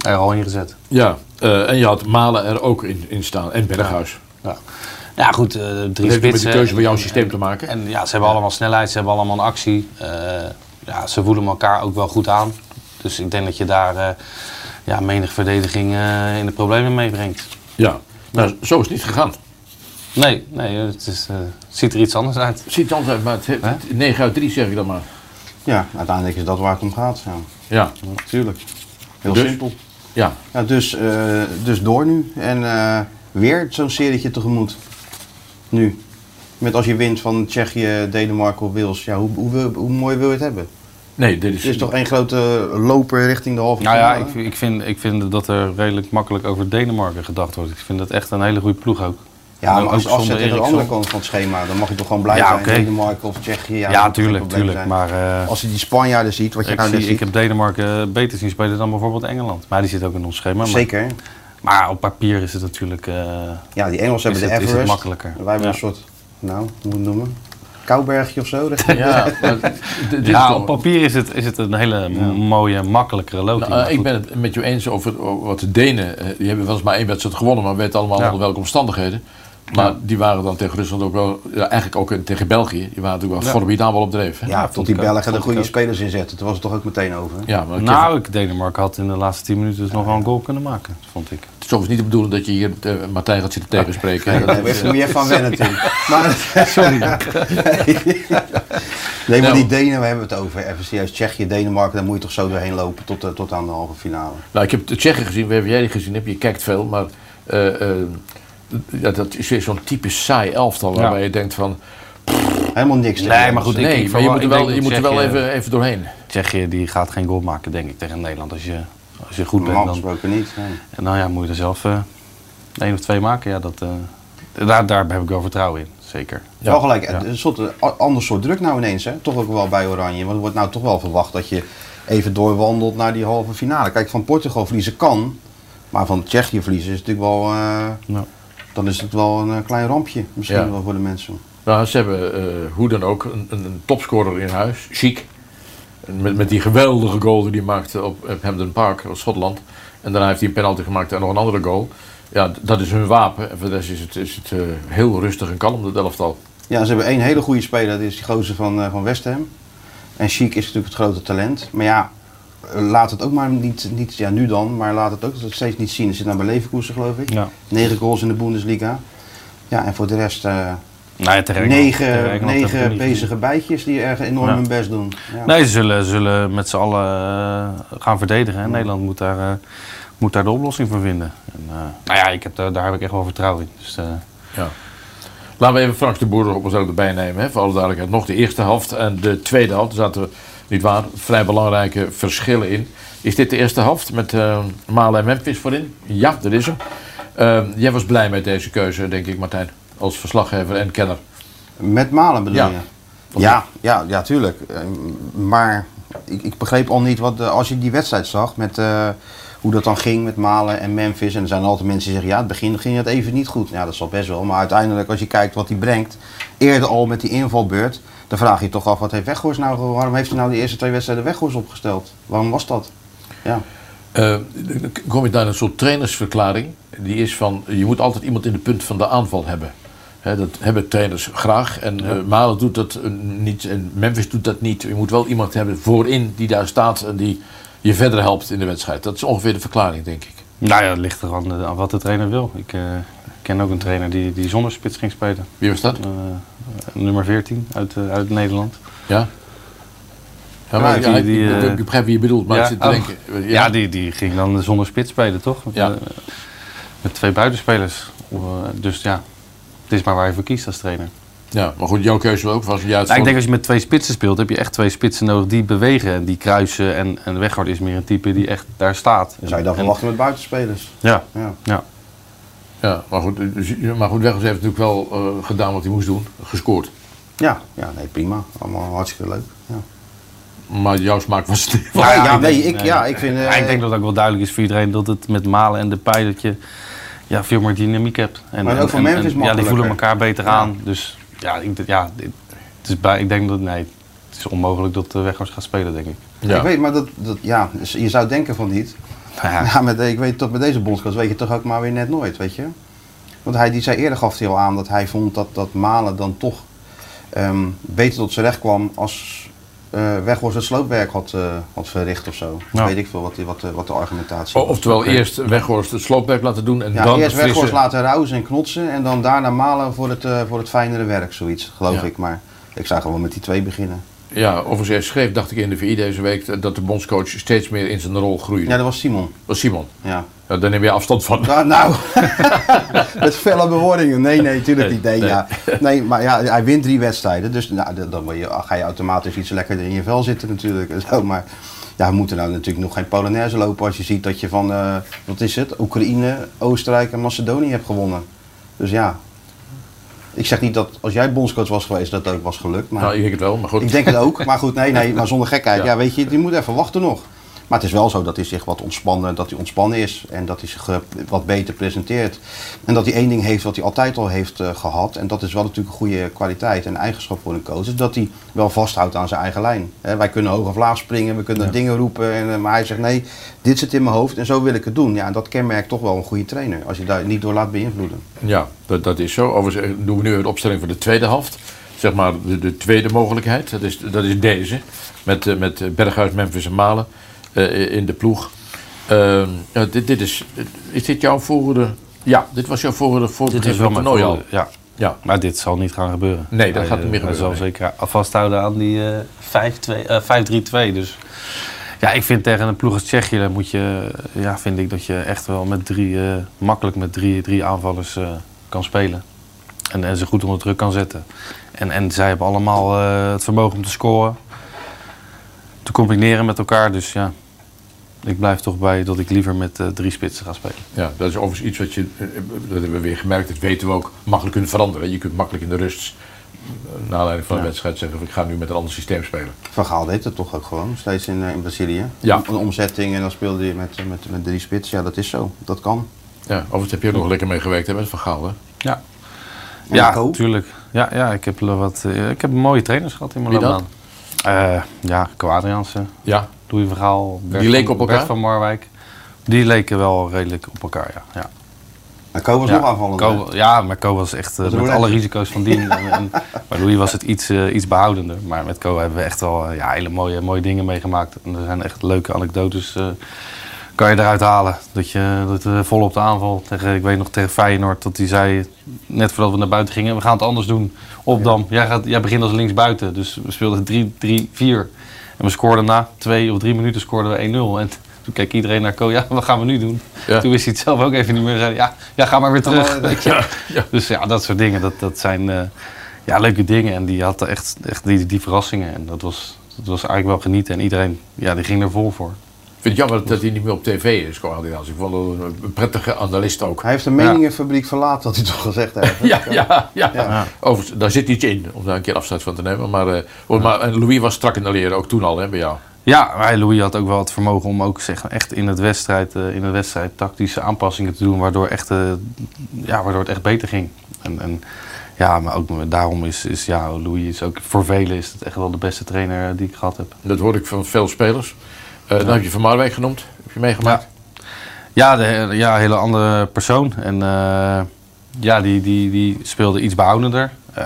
er al in gezet. Ja, en je had Malen er ook in, in staan en Berghuis. Ja, ja goed, eh, Dat drie heeft met de keuze van jouw En- systeem te maken. En ja, ze hebben allemaal snelheid, ze hebben allemaal een actie. Eh, ja, ze voelen elkaar ook wel goed aan. Dus ik denk dat je daar eh, ja, menig verdediging eh, in de problemen meebrengt. Ja, nou, zo is het niet gegaan. Nee, nee het, is, eh, het ziet er iets anders uit. Het ziet altijd, maar het heeft, Hè? 9 uit 3 zeg ik dan maar. Ja, uiteindelijk is dat waar het om gaat. Ja, Ja, natuurlijk. Heel Dus? simpel. ja. Ja, dus, eh, dus door nu. En eh, weer zo'n serietje tegemoet. Nu. Met als je wint van Tsjechië, Denemarken of Wales. Ja, hoe, hoe, hoe mooi wil je het hebben? Nee, dit is, Het is toch één grote loper richting de halve Nou ja, finale? ik, ik, vind, ik vind dat er redelijk makkelijk over Denemarken gedacht wordt. Ik vind dat echt een hele goede ploeg ook. Ja, maar als je zonder afzet tegen de andere kant van het schema, dan mag je toch gewoon blij Ja, zijn. Denemarken of Tsjechië. Ja, tuurlijk, tuurlijk. zijn. Maar eh, Als je die Spanjaarden ziet, wat je nou net ziet. ik heb Denemarken beter zien spelen dan bijvoorbeeld Engeland. Maar die zit ook in ons schema. Zeker. maar op papier is het natuurlijk eh, Ja, die Engelsen is, hebben het, de is het Everest. makkelijker. Wij hebben Ja. een soort, nou, hoe moet je het noemen? Koubergje of zo. Ja, maar is op papier is het, is het een hele mooie, makkelijkere loting. Nou, eh, Maar ik ben het met jou eens over, over wat de Denen. eh, die hebben wel eens maar één wedstrijd gewonnen, maar weten allemaal Ja. onder welke omstandigheden. Maar Ja. die waren dan tegen Rusland ook wel, ja, eigenlijk ook tegen België. Die waren natuurlijk wel Ja. formidabel op dreef. hè? Ja, tot die Belgen er vond goede spelers in zetten. Toen was het toch ook meteen over. Ja, maar Nou, ik, Denemarken had in de laatste 10 minuten dus nog wel een goal kunnen maken, vond ik. het is overigens niet de bedoeling dat je hier eh, Martijn gaat zitten tegenspreken. hè. Nee, daar moet je even van wennen. Maar, Sorry. nee, maar Nou. die Denen, we hebben het over. Even serieus, Tsjechië, Denemarken, daar moet je toch zo doorheen lopen tot, eh, tot aan de halve finale. Nou, ik heb de Tsjechen gezien, waar heb jij die gezien? Heb je kijkt veel, maar eh, eh, ja, dat is weer zo'n typisch saai elftal waarbij Ja. je denkt van, Helemaal niks. Nee, tegen maar goed, nee, ik maar je moet er wel, je moet er wel even, even doorheen. Tsjechië die gaat geen goal maken, denk ik, tegen Nederland. Als je, als je goed bent, Normaal dan, gesproken niet. nee. en nou ja, moet je er zelf eh één of twee maken. Ja, dat, eh, daar, daar heb ik wel vertrouwen in, zeker. Ja. Wel gelijk, Ja. het is een soort eh, ander soort druk nou ineens. Hè? Toch ook wel bij Oranje. Want er wordt nou toch wel verwacht dat je even doorwandelt naar die halve finale. Kijk, van Portugal verliezen kan. Maar van Tsjechië verliezen is natuurlijk wel... eh, Ja. Dan is het wel een eh, klein rampje. Misschien Ja. wel voor de mensen. Nou, ze hebben eh, hoe dan ook een, een, topscorer in huis, Chic. Met, met die geweldige goal die hij maakte op, op Hampden Park, op Schotland. En daarna heeft hij een penalty gemaakt en nog een andere goal. Ja, dat is hun wapen. En voor de rest is het, is het eh, heel rustig en kalm, dat elftal. Ja, ze hebben één hele goede speler, dat is die gozer van, eh, van West Ham. En Chic is natuurlijk het grote talent. Maar ja, laat het ook maar niet, niet, ja nu dan, maar laat het ook steeds niet zien. Hij zit nou bij Leverkusen geloof ik. Ja. Negen goals in de Bundesliga. Ja, en voor de rest eh, Nou ja, negen, negen bezige bijtjes die erg enorm Ja. hun best doen. Ja. Nee, ze zullen, ze zullen met z'n allen eh, gaan verdedigen. En Nederland moet daar, eh, moet daar de oplossing voor vinden. En, eh, nou ja, ik heb, daar, daar heb ik echt wel vertrouwen in. Dus, eh, Ja. Laten we even Frank de Boer op ons ook erbij nemen. Hè, voor alle duidelijkheid. Nog de eerste helft en de tweede helft. Er zaten, niet waar, vrij belangrijke verschillen in. Is dit de eerste helft met eh Malen en Memphis voorin? Ja, dat is hem. Eh, jij was blij met deze keuze, denk ik, Martijn. Als verslaggever en kenner. Met Malen bedoel Ja. je? Ja, ja, ja, tuurlijk. Eh, Maar ik, ik begreep al niet wat, als je die wedstrijd zag, met hoe dat dan ging met Malen en Memphis. En er zijn altijd mensen die zeggen, ja, het begin ging het even niet goed. Ja, dat zal best wel. Maar uiteindelijk, als je kijkt wat hij brengt, eerder al met die invalbeurt, dan vraag je je toch af, wat heeft Weghorst nou, waarom heeft hij nou die eerste twee wedstrijden Weghorst opgesteld? Waarom was dat? Ja. Eh, dan kom je naar een soort trainersverklaring. Die is van, je moet altijd iemand in de punt van de aanval hebben. Hè, dat hebben trainers graag. En eh, Malen doet dat eh, niet en Memphis doet dat niet. Je moet wel iemand hebben voorin die daar staat en die je verder helpt in de wedstrijd. Dat is ongeveer de verklaring, denk ik. nou ja, het ligt er aan, aan wat de trainer wil. Ik eh, ken ook een trainer die, die zonder spits ging spelen. Wie was dat? Eh, nummer 14 uit, eh, uit Nederland. Ja? Ja, Ja, maar, die- ja, die, ik, eh, ik begrijp wie je bedoelt, maar ja, ik zit te oh. denken. Ja, Ja, die, die ging dan zonder spits spelen, toch? Ja. Eh, met twee buitenspelers. Eh, dus ja, het is maar waar je voor kiest als trainer. ja, maar goed, jouw keuze ook was juist. Nou, ik denk als je met twee spitsen speelt, heb je echt twee spitsen nodig die bewegen en die kruisen. En, en Weghorst is meer een type die echt daar staat. Dan zou je dat En- verwachten met buitenspelers. Ja, Ja. ja. Ja, maar goed, dus- maar goed Weghorst heeft natuurlijk wel eh, gedaan wat hij moest doen. Gescoord. Ja, ja, nee, prima. Allemaal hartstikke leuk. Ja. Maar jouw smaak was het niet. Ja, nee, denk- ik, ja, ik vind... Ja, eh, ik denk dat het ook wel duidelijk is voor iedereen dat het met Malen en de Pij dat je ja, veel meer dynamiek hebt. En, Maar ook voor Memphis en- Ja, die voelen elkaar beter Ja. aan. Dus ja, ik, ja dit- het is bij, ik denk dat nee, het is onmogelijk dat uh, Weghorst gaat spelen, denk ik. Ja. Ik weet, maar dat, dat, ja, dus je zou denken van niet. Ja, Ja, met, ik weet toch met deze bondscoach weet je toch ook maar weer net nooit, weet je. Want hij die zei eerder gaf hij al aan dat hij vond dat, dat Malen dan toch ehm, beter tot zijn recht kwam als eh Weghorst het sloopwerk had, eh, had verricht of zo. Ja. Weet ik veel wat, die- wat, de- wat de argumentatie was. Oftewel eerst Weghorst het sloopwerk laten doen en Ja, dan eerst frisse- Weghorst laten rouwen en knotsen en dan daarna Malen voor het, eh, voor het fijnere werk, zoiets, geloof Ja. ik. Maar ik zou gewoon met die twee beginnen. Ja, overigens hij schreef, dacht ik in de VI deze week, dat de bondscoach steeds meer in zijn rol groeide. Ja, dat was Simon. Dat was Simon. Ja. Ja, daar neem je afstand van. Nou, nou. met felle bewoordingen. Nee, nee, natuurlijk niet. Nee, Nee. Ja. nee, maar ja, hij wint drie wedstrijden. Dus nou, dan- je, ga je automatisch iets lekkerder in je vel zitten natuurlijk. Zo, maar ja, we moeten nou natuurlijk nog geen Polonaise lopen als je ziet dat je van, eh, wat is het, Oekraïne, Oostenrijk en Macedonië hebt gewonnen. Dus ja, ik zeg niet dat als jij bondscoach was geweest dat het ook was gelukt. Maar Nou, ik denk het wel, maar goed. ik denk het ook. Maar goed, nee, nee, maar zonder gekheid. Ja. Ja, weet je, die moet even wachten nog. Maar het is wel zo dat hij zich wat ontspannen, dat hij ontspannen is en dat hij zich eh, wat beter presenteert. En dat hij één ding heeft wat hij altijd al heeft eh, gehad. En dat is wel natuurlijk een goede kwaliteit en eigenschap voor een coach. Is dat hij wel vasthoudt aan zijn eigen lijn. Wij kunnen hoog of laag springen, we kunnen dingen roepen. En, eh, maar hij zegt nee, dit zit in mijn hoofd en zo wil ik het doen. Ja, en dat kenmerkt toch wel een goede trainer. Als je daar niet door laat beïnvloeden. Ja, dat, dat is zo. Overigens doen we nu de opstelling voor de tweede helft. Zeg maar de, de tweede mogelijkheid. Dat is, dat is deze. Met, met Berghuis, Memphis en Malen in de ploeg. Ehm, dit, dit is, is dit jouw volgende... Ja, dit was jouw volgende voor dit is wel mijn Ja, Ja, maar dit zal niet gaan gebeuren. Nee, dat Hij, gaat niet meer eh, hij gebeuren, zal zeker vasthouden aan die eh 5-2, eh, 5-3-2. Dus ja, ik vind tegen een ploeg als Tsjechië dan moet je, eh, ja, vind ik dat je echt wel met drie, eh, makkelijk met drie, drie aanvallers eh, kan spelen. En, en ze goed onder druk kan zetten. En, en zij hebben allemaal eh, het vermogen om te scoren. Te combineren met elkaar. Dus ja, ik blijf toch bij dat ik liever met eh, drie spitsen ga spelen. ja, dat is overigens iets wat je... eh, Dat hebben we weer gemerkt. Dat weten we ook. Makkelijk kunt veranderen. Je kunt makkelijk in de rust... eh, Naar aanleiding van Ja. wedstrijd zeggen... Ik ga nu met een ander systeem spelen. Van Gaal deed het toch ook gewoon, steeds in, in Brazilië. Ja. Een omzetting en dan speelde je met, met, met drie spits. Ja, dat is zo. Dat kan. Ja, overigens heb je er nog lekker mee gewerkt hè, met Van Gaal. Hè? Ja, En ja natuurlijk. Ja, ja ik, heb wel wat, ik heb mooie trainers gehad in mijn Wie dat? loopbaan. Eh, ja, Co Adriaanse, Ja. Vergaal, Bert Die leken van- op elkaar? Bert van Marwijk. Die leken wel redelijk op elkaar, ja. ja. En Co was Ja, nog aanvallend. ja, maar Co was echt eh, met alle risico's van dien. en, en, bij Louis was het iets, eh, iets behoudender. Maar met Co hebben we echt wel ja, hele mooie, mooie dingen meegemaakt. En er zijn echt leuke anekdotes. Kan je eruit halen. Dat je dat, eh, vol op de aanval. Tegen, ik weet nog tegen Feyenoord dat hij zei, net voordat we naar buiten gingen, we gaan het anders doen. Op Dam, jij, gaat, jij begint als linksbuiten. Dus we speelden 3-3-4. En we scoorden na twee of drie minuten scoorden we 1-0. En toen keek iedereen naar Co, ja, wat gaan we nu doen? Ja. Toen wist hij het zelf ook even niet meer. Zei, ja, ja, ga maar weer terug. je. Dus ja, dat soort dingen, dat, dat zijn eh, ja, leuke dingen. En die had echt, echt die, die verrassingen. En dat was, dat was eigenlijk wel genieten. En iedereen ja, die ging er vol voor. Ik vind het jammer dat hij niet meer op tv is, Co Adriaans. Ik vond het een prettige analist ook. Hij heeft de meningenfabriek verlaten, had hij toch gezegd. heeft, hè? Ja, ja, ja. Ja. Overigens, daar zit iets in om daar een keer afscheid van te nemen. Maar, eh, maar en Louis was strak in de leren, ook toen al, hè, bij jou. Ja, maar Louis had ook wel het vermogen om ook zeg, echt in, het wedstrijd, eh, in de wedstrijd tactische aanpassingen te doen. Waardoor, echt, eh, ja, waardoor het echt beter ging. En, en ja, maar ook daarom is, is ja, Louis is ook voor velen is het echt wel de beste trainer die ik gehad heb. Dat hoor ik van veel spelers. Eh, Dan heb je Van Marwijk genoemd. Heb je meegemaakt? Ja, de, ja een hele andere persoon. En eh, ja, die, die, die speelde iets behoudender. Eh,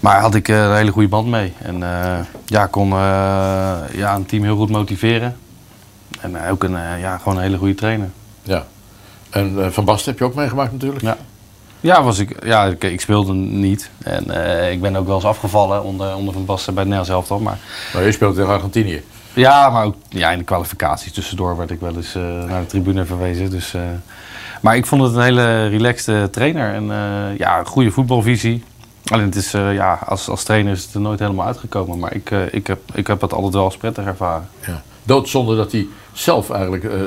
maar had ik een hele goede band mee. En ja, kon ja, een team heel goed motiveren. En ook een, ja, gewoon een hele goede trainer. Ja. En Van Basten heb je ook meegemaakt natuurlijk. Ja. Ja, was ik, ja ik, ik speelde niet. En ik ben ook wel eens afgevallen onder, onder Van Basten bij het Nederlands elftal. Maar Nou, je speelt tegen Argentinië. Ja, maar ook ja, in de kwalificaties tussendoor werd ik wel eens eh, naar de tribune verwezen. Dus, eh, maar ik vond het een hele relaxte trainer en eh, ja, een goede voetbalvisie. Alleen het is, eh, ja, als, als trainer is het er nooit helemaal uitgekomen. Maar ik, eh, ik, heb, ik heb het altijd wel als prettig ervaren. Ja. Doodzonde dat hij zelf eigenlijk eh,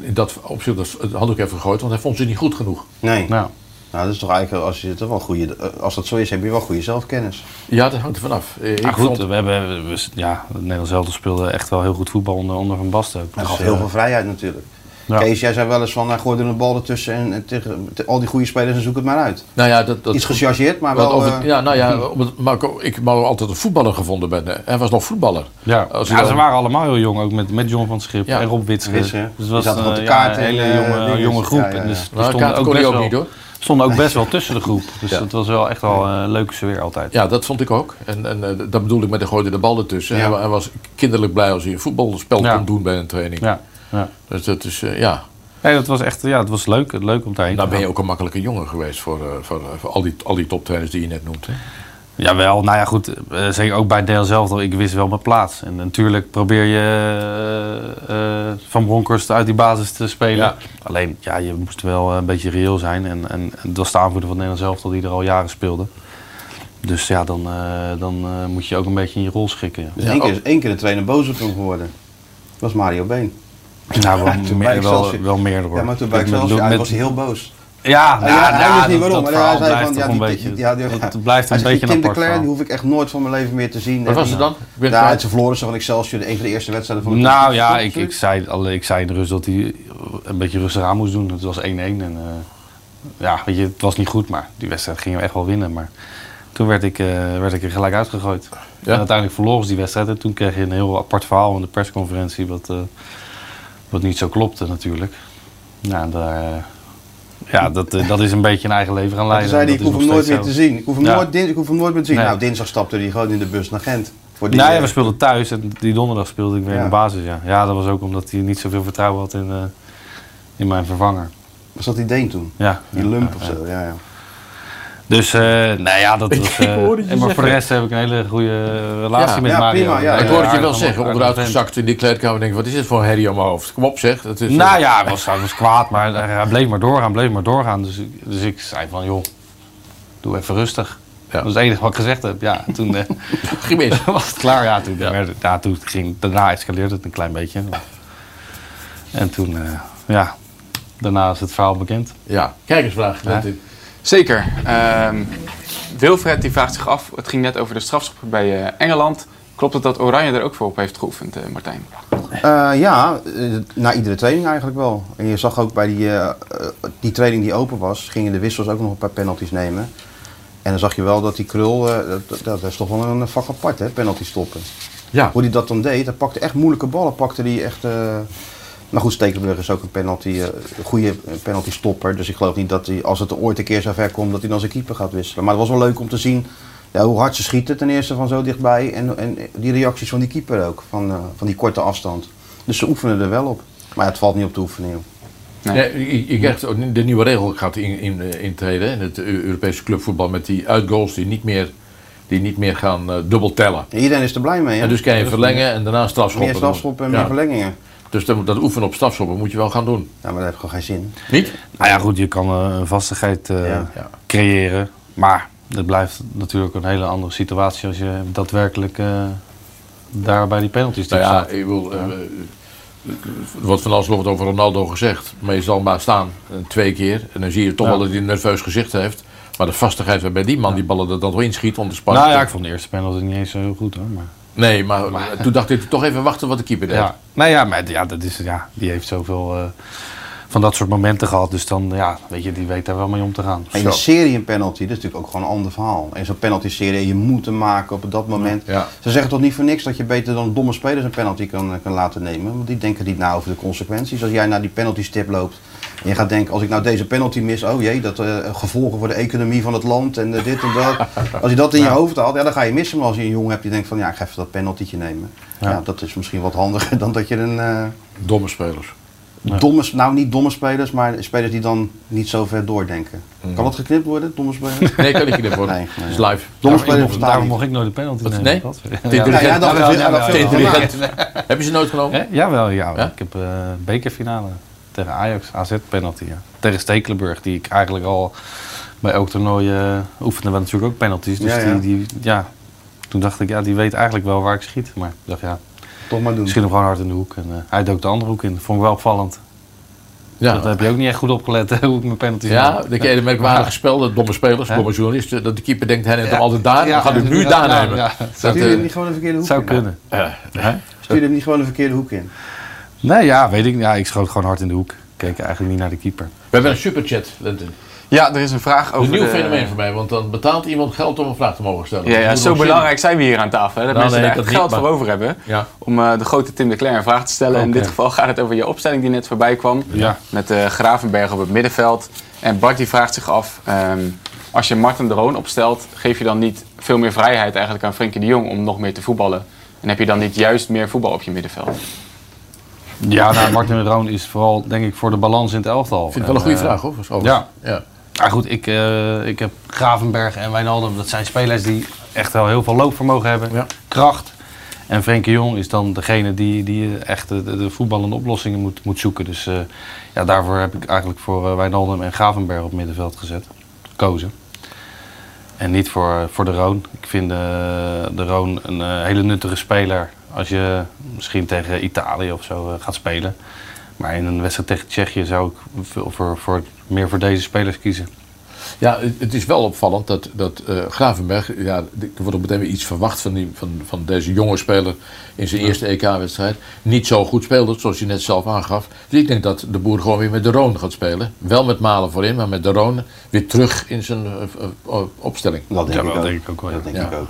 in dat opzicht dat- het handdoek heeft gegooid. Want hij vond ze niet goed genoeg. Nee. Nou, Nou, dat is toch eigenlijk, als, je toch wel goede, als dat zo is, heb je wel goede zelfkennis. Ja, dat hangt er vanaf. Eh, ik maar goed, vond- we hebben, we, ja, het Nederlands elftal speelde echt wel heel goed voetbal onder, onder Van Basten. Hij Dus, gaf eh, heel veel vrijheid natuurlijk. ja. Kees, jij zei wel eens van, hij gooide een bal ertussen en, en tegen te- al die goede spelers en zoek het maar uit. nou ja, dat, dat, Iets gechargeerd, maar wel... over- eh, ja, nou ja, ik maar altijd een voetballer gevonden ben. hè. Hij was nog voetballer. Ja, Als je ja dan- ze waren allemaal heel jong, ook met, met John van Schip Ja. en Rob. Witsche. Dus Die het was op de eh, kaart een en, hele eh, jonge, jonge groep. Ja, ja, En dus ja. die Nou, stonden ook ook wel, niet hoor. Stonden ook best wel tussen de groep. Dus Ja. het was wel echt wel een leuke sfeer altijd. Ja, dat vond ik ook. En, en eh, dat bedoel ik met de gooide de bal ertussen. Ja. Hij, was kinderlijk blij als hij een voetbalspel Ja. kon doen bij een training. Ja, ja. Dus dat is, eh, ja. Nee, dat was echt ja, het was leuk, leuk om daarheen Nou te ben je ook een makkelijke jongen geweest voor, eh, voor, eh, voor al, die, al die toptrainers die je net noemt. Hè? Jawel, nou ja goed, eh, zeker ook bij Deel zelf, ik wist wel mijn plaats. En natuurlijk probeer je eh, eh, Van Bronckhorst uit die basis te spelen. Ja. Alleen, ja, je moest wel een beetje reëel zijn. En, en, en dat was de aanvoerder van Nederland zelf, die er al jaren speelde. Dus ja, dan, eh, dan eh, moet je ook een beetje in je rol schikken. Dus Ja, één, keer, één keer de trainer boos op hem geworden. Dat was Mario Been. Nou, wel, meer, wel, wel meer hoor. Ja, maar toen bij Excelsior was hij heel boos. Ja, Ja, nou, hij nou, wist niet waarom, dat maar hij verhaal zei blijft van, ja, toch een die, beetje, ja, die, het blijft een beetje een apart kinderklein, die hoef ik echt nooit van mijn leven meer te zien. Wat was het dan? Ja, ze verloren ze van Excelsior, de een van de eerste wedstrijden van de Nou ja, ik, ik, zei, al- ik zei in de rust dat hij een beetje rustig aan moest doen. Het was 1-1 en eh, ja, weet je, het was niet goed, maar die wedstrijd gingen we echt wel winnen. Maar toen werd ik, eh, werd ik er gelijk uitgegooid. Ja. En uiteindelijk verloren ze die wedstrijd en toen kreeg je een heel apart verhaal in de persconferentie wat, eh, wat niet zo klopte natuurlijk. Nou, daar, eh, ja, dat, eh, dat is een beetje een eigen leven gaan leiden. toen zei hij, ik hoef hem nooit meer te zien. Ik hoef hem, Ja. nooit, ik hoef hem nooit meer te zien. Nee. Nou, dinsdag stapte hij gewoon in de bus naar Gent. Voor die, Nee, eh, we speelden thuis en die donderdag speelde ik weer Ja. in de basis. Ja. ja, dat was ook omdat hij niet zoveel vertrouwen had in, eh, in mijn vervanger. Was dat die Deen toen? Ja, Die lump of ja. zo, ja, ja. Dus, eh nou ja, dat was. eh, en maar voor de rest heb ik een hele goede relatie Ja, met ja, Mario. prima, ja. Ik hoorde het je wel zeggen, onderuit gezakt in die kleedkamer. denk ik, wat is dit voor een herrie op mijn hoofd? Kom op zeg. Dat is, Nou ja, hij was, hij was kwaad, maar hij bleef maar doorgaan, bleef maar doorgaan. Dus, ik- dus ik zei van, joh, doe even rustig. Ja. Dat is het enige wat ik gezegd heb. Ja, en toen eh, was het klaar. Ja, toen, werd ja, toen ging, daarna escaleerde het een klein beetje. En toen, eh, ja, daarna is het verhaal bekend. Ja, kijkersvraag. Ja. Zeker. Ehm, Wilfred die vraagt zich af, het ging net over de strafschoppen bij eh, Engeland. Klopt het dat Oranje er ook voor op heeft geoefend, eh, Martijn? Eh, ja, na iedere training eigenlijk wel. En je zag ook bij die, die training die open was, gingen de wissels ook nog een paar penalties nemen. En dan zag je wel dat die krul, eh, dat, dat, dat is toch wel een vak apart, hè, penalty stoppen. Ja. Hoe hij dat dan deed, hij pakte echt moeilijke ballen, pakte die echt... maar goed, Stekelenburg is ook een penalty, eh, goede penalty stopper. Dus ik geloof niet dat hij, als het er ooit een keer zo ver komt, dat hij dan zijn keeper gaat wisselen. Maar het was wel leuk om te zien ja, hoe hard ze schieten ten eerste van zo dichtbij. En, en die reacties van die keeper ook, van, eh, van die korte afstand. Dus ze oefenen er wel op. Maar het valt niet op te oefenen, joh. Nee. Je, krijgt ook de nieuwe regel gaat in, in, eh, intreden in het Eu- Europese clubvoetbal met die uitgoals die niet meer, die niet meer gaan eh, dubbel tellen. En iedereen is er blij mee, hè? En dus kan je verlengen en daarna strafschoppen. meer strafschoppen en Ja. meer verlengingen. Dus dat, dat oefenen op strafschoppen moet je wel gaan doen. Ja, maar dat heeft gewoon geen zin. Niet? Nou ja, goed, je kan eh, een vastigheid eh, Ja. Ja. creëren. Maar het blijft natuurlijk een hele andere situatie als je daadwerkelijk eh, daar bij die penalties Nou ja, staat. ik wil, eh, er wordt van alles wordt over Ronaldo gezegd. Maar je zal maar staan twee keer. En dan zie je toch Ja. wel dat hij een nerveus gezicht heeft. Maar de vastigheid waarbij die man die ballen er dan toch inschiet om te spannen. Nou ja, ik vond de eerste penalty niet eens zo heel goed hoor. Maar, Nee, maar, toen dacht ik toch even wachten wat de keeper deed. ja. Nou ja, maar ja, dat is, ja, die heeft zoveel eh, van dat soort momenten gehad. Dus dan, ja, weet je, die weet daar wel mee om te gaan. En een serie een penalty, dat is natuurlijk ook gewoon een ander verhaal. En zo'n penalty-serie, je moet hem maken op dat moment. Ja. Ze zeggen toch niet voor niks dat je beter dan domme spelers een penalty kan, kan laten nemen. Want die denken niet na over de consequenties. Als jij naar die penalty stip loopt en je gaat denken, als ik nou deze penalty mis, oh jee, dat eh, gevolgen voor de economie van het land en eh, dit en dat. Als je dat in je hoofd haalt, ja, dan ga je missen. Maar als je een jongen hebt die denkt van, ja, ik ga even dat penaltytje nemen. Ja. Ja. dat is misschien wat handiger dan dat je een eh, Domme spelers. domme, nou niet domme spelers, maar spelers die dan niet zo ver doordenken. Kan dat geknipt worden, domme spelers? Nee, kan ik niet voor. Nee, Het nee. is live. Domme Daarom, spelers daarom niet. mocht ik nooit de penalty Wat? nemen. Nee? Dat- Ja. Ja, dat. Heb je ze nooit genomen? Jawel, ja. Ja? Ik heb eh bekerfinale tegen Ajax, AZ penalty. Ja. Tegen Stekelenburg, die ik eigenlijk al bij elk toernooi eh oefende we natuurlijk ook penalties. Dus Ja, ja. Die, die, ja, toen dacht ik, ja, die weet eigenlijk wel waar ik schiet. Maar ik dacht, ja, Toch maar doen. ik schiet hem gewoon hard in de hoek. En eh, hij dook de andere hoek in. Dat vond ik wel opvallend. Ja. Dat heb je ook niet echt goed opgelet, hè, hoe ik mijn penalties Ja, de de merkwaardige spel, de domme spelers, domme journalisten, dat de keeper denkt, hij neemt hem altijd daar, dan gaat hij nu ja, daar nemen. ja. Dat, Stuur je hem eh, niet gewoon de verkeerde hoek zou in? kunnen. eh, Hè? Stuur je hem niet gewoon de verkeerde hoek in? Nee, ja, weet ik. Ja, ik schoot gewoon hard in de hoek. Ik keek eigenlijk niet naar de keeper. We hebben een superchat, Lentin. Ja, er is een vraag Een over nieuw de- fenomeen voor mij, want dan betaalt iemand geld om een vraag te mogen stellen. Ja, ja zo zin. belangrijk zijn we hier aan tafel. Hè? Dat Nou, mensen nee, er dat echt niet, geld maar- voor over hebben. Ja. Om eh, de grote Tim de Cler een vraag te stellen. In dit geval gaat het over je opstelling die net voorbij kwam. Ja. Met eh, Gravenberg op het middenveld. En Bart die vraagt zich af, ehm, als je Martin de Roon opstelt, geef je dan niet veel meer vrijheid eigenlijk aan Frenkie de Jong om nog meer te voetballen? En heb je dan niet juist meer voetbal op je middenveld? Ja, nou, Martin Roon is vooral, denk ik, voor de balans in het elftal. Ik vind het wel een En, goede eh, vraag, hoor. ja. ja. Maar goed, ik, eh, ik heb Gravenberg en Wijnaldum. Dat zijn spelers die echt wel heel veel loopvermogen hebben. Ja. Kracht. En Frenkie Jong is dan degene die, die echt de, de, de voetballende oplossingen moet, moet zoeken. Dus eh, ja, daarvoor heb ik eigenlijk voor eh, Wijnaldum en Gravenberg op het middenveld gezet. Gekozen. En niet voor, voor de Roon. Ik vind de Roon een hele nuttige speler als je misschien tegen Italië of zo eh, gaat spelen. Maar in een wedstrijd tegen Tsjechië zou ik veel voor, voor, meer voor deze spelers kiezen. Ja, het- het is wel opvallend dat, dat eh, Gravenberg, ja, er wordt ook meteen weer iets verwacht van, die, van, van deze jonge speler in zijn eerste EK-wedstrijd. Niet zo goed speelde, zoals je net zelf aangaf. Dus ik denk dat de boer gewoon weer met de Roon gaat spelen. Wel met Malen voorin, maar met de Roon weer terug in zijn eh, opstelling. Dat denk, Ja, ik, ook. denk ik ook wel, Dat denk Ja. ik ook.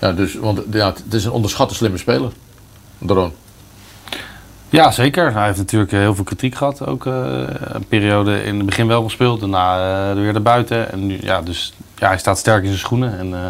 Ja. Dus, want ja, het is een onderschatte slimme speler, de Roon. Ja, zeker. Hij heeft natuurlijk eh, heel veel kritiek gehad. Ook eh, een periode in het begin wel gespeeld, daarna eh, weer erbuiten. En nu, ja, dus ja, hij staat sterk in zijn schoenen. En eh,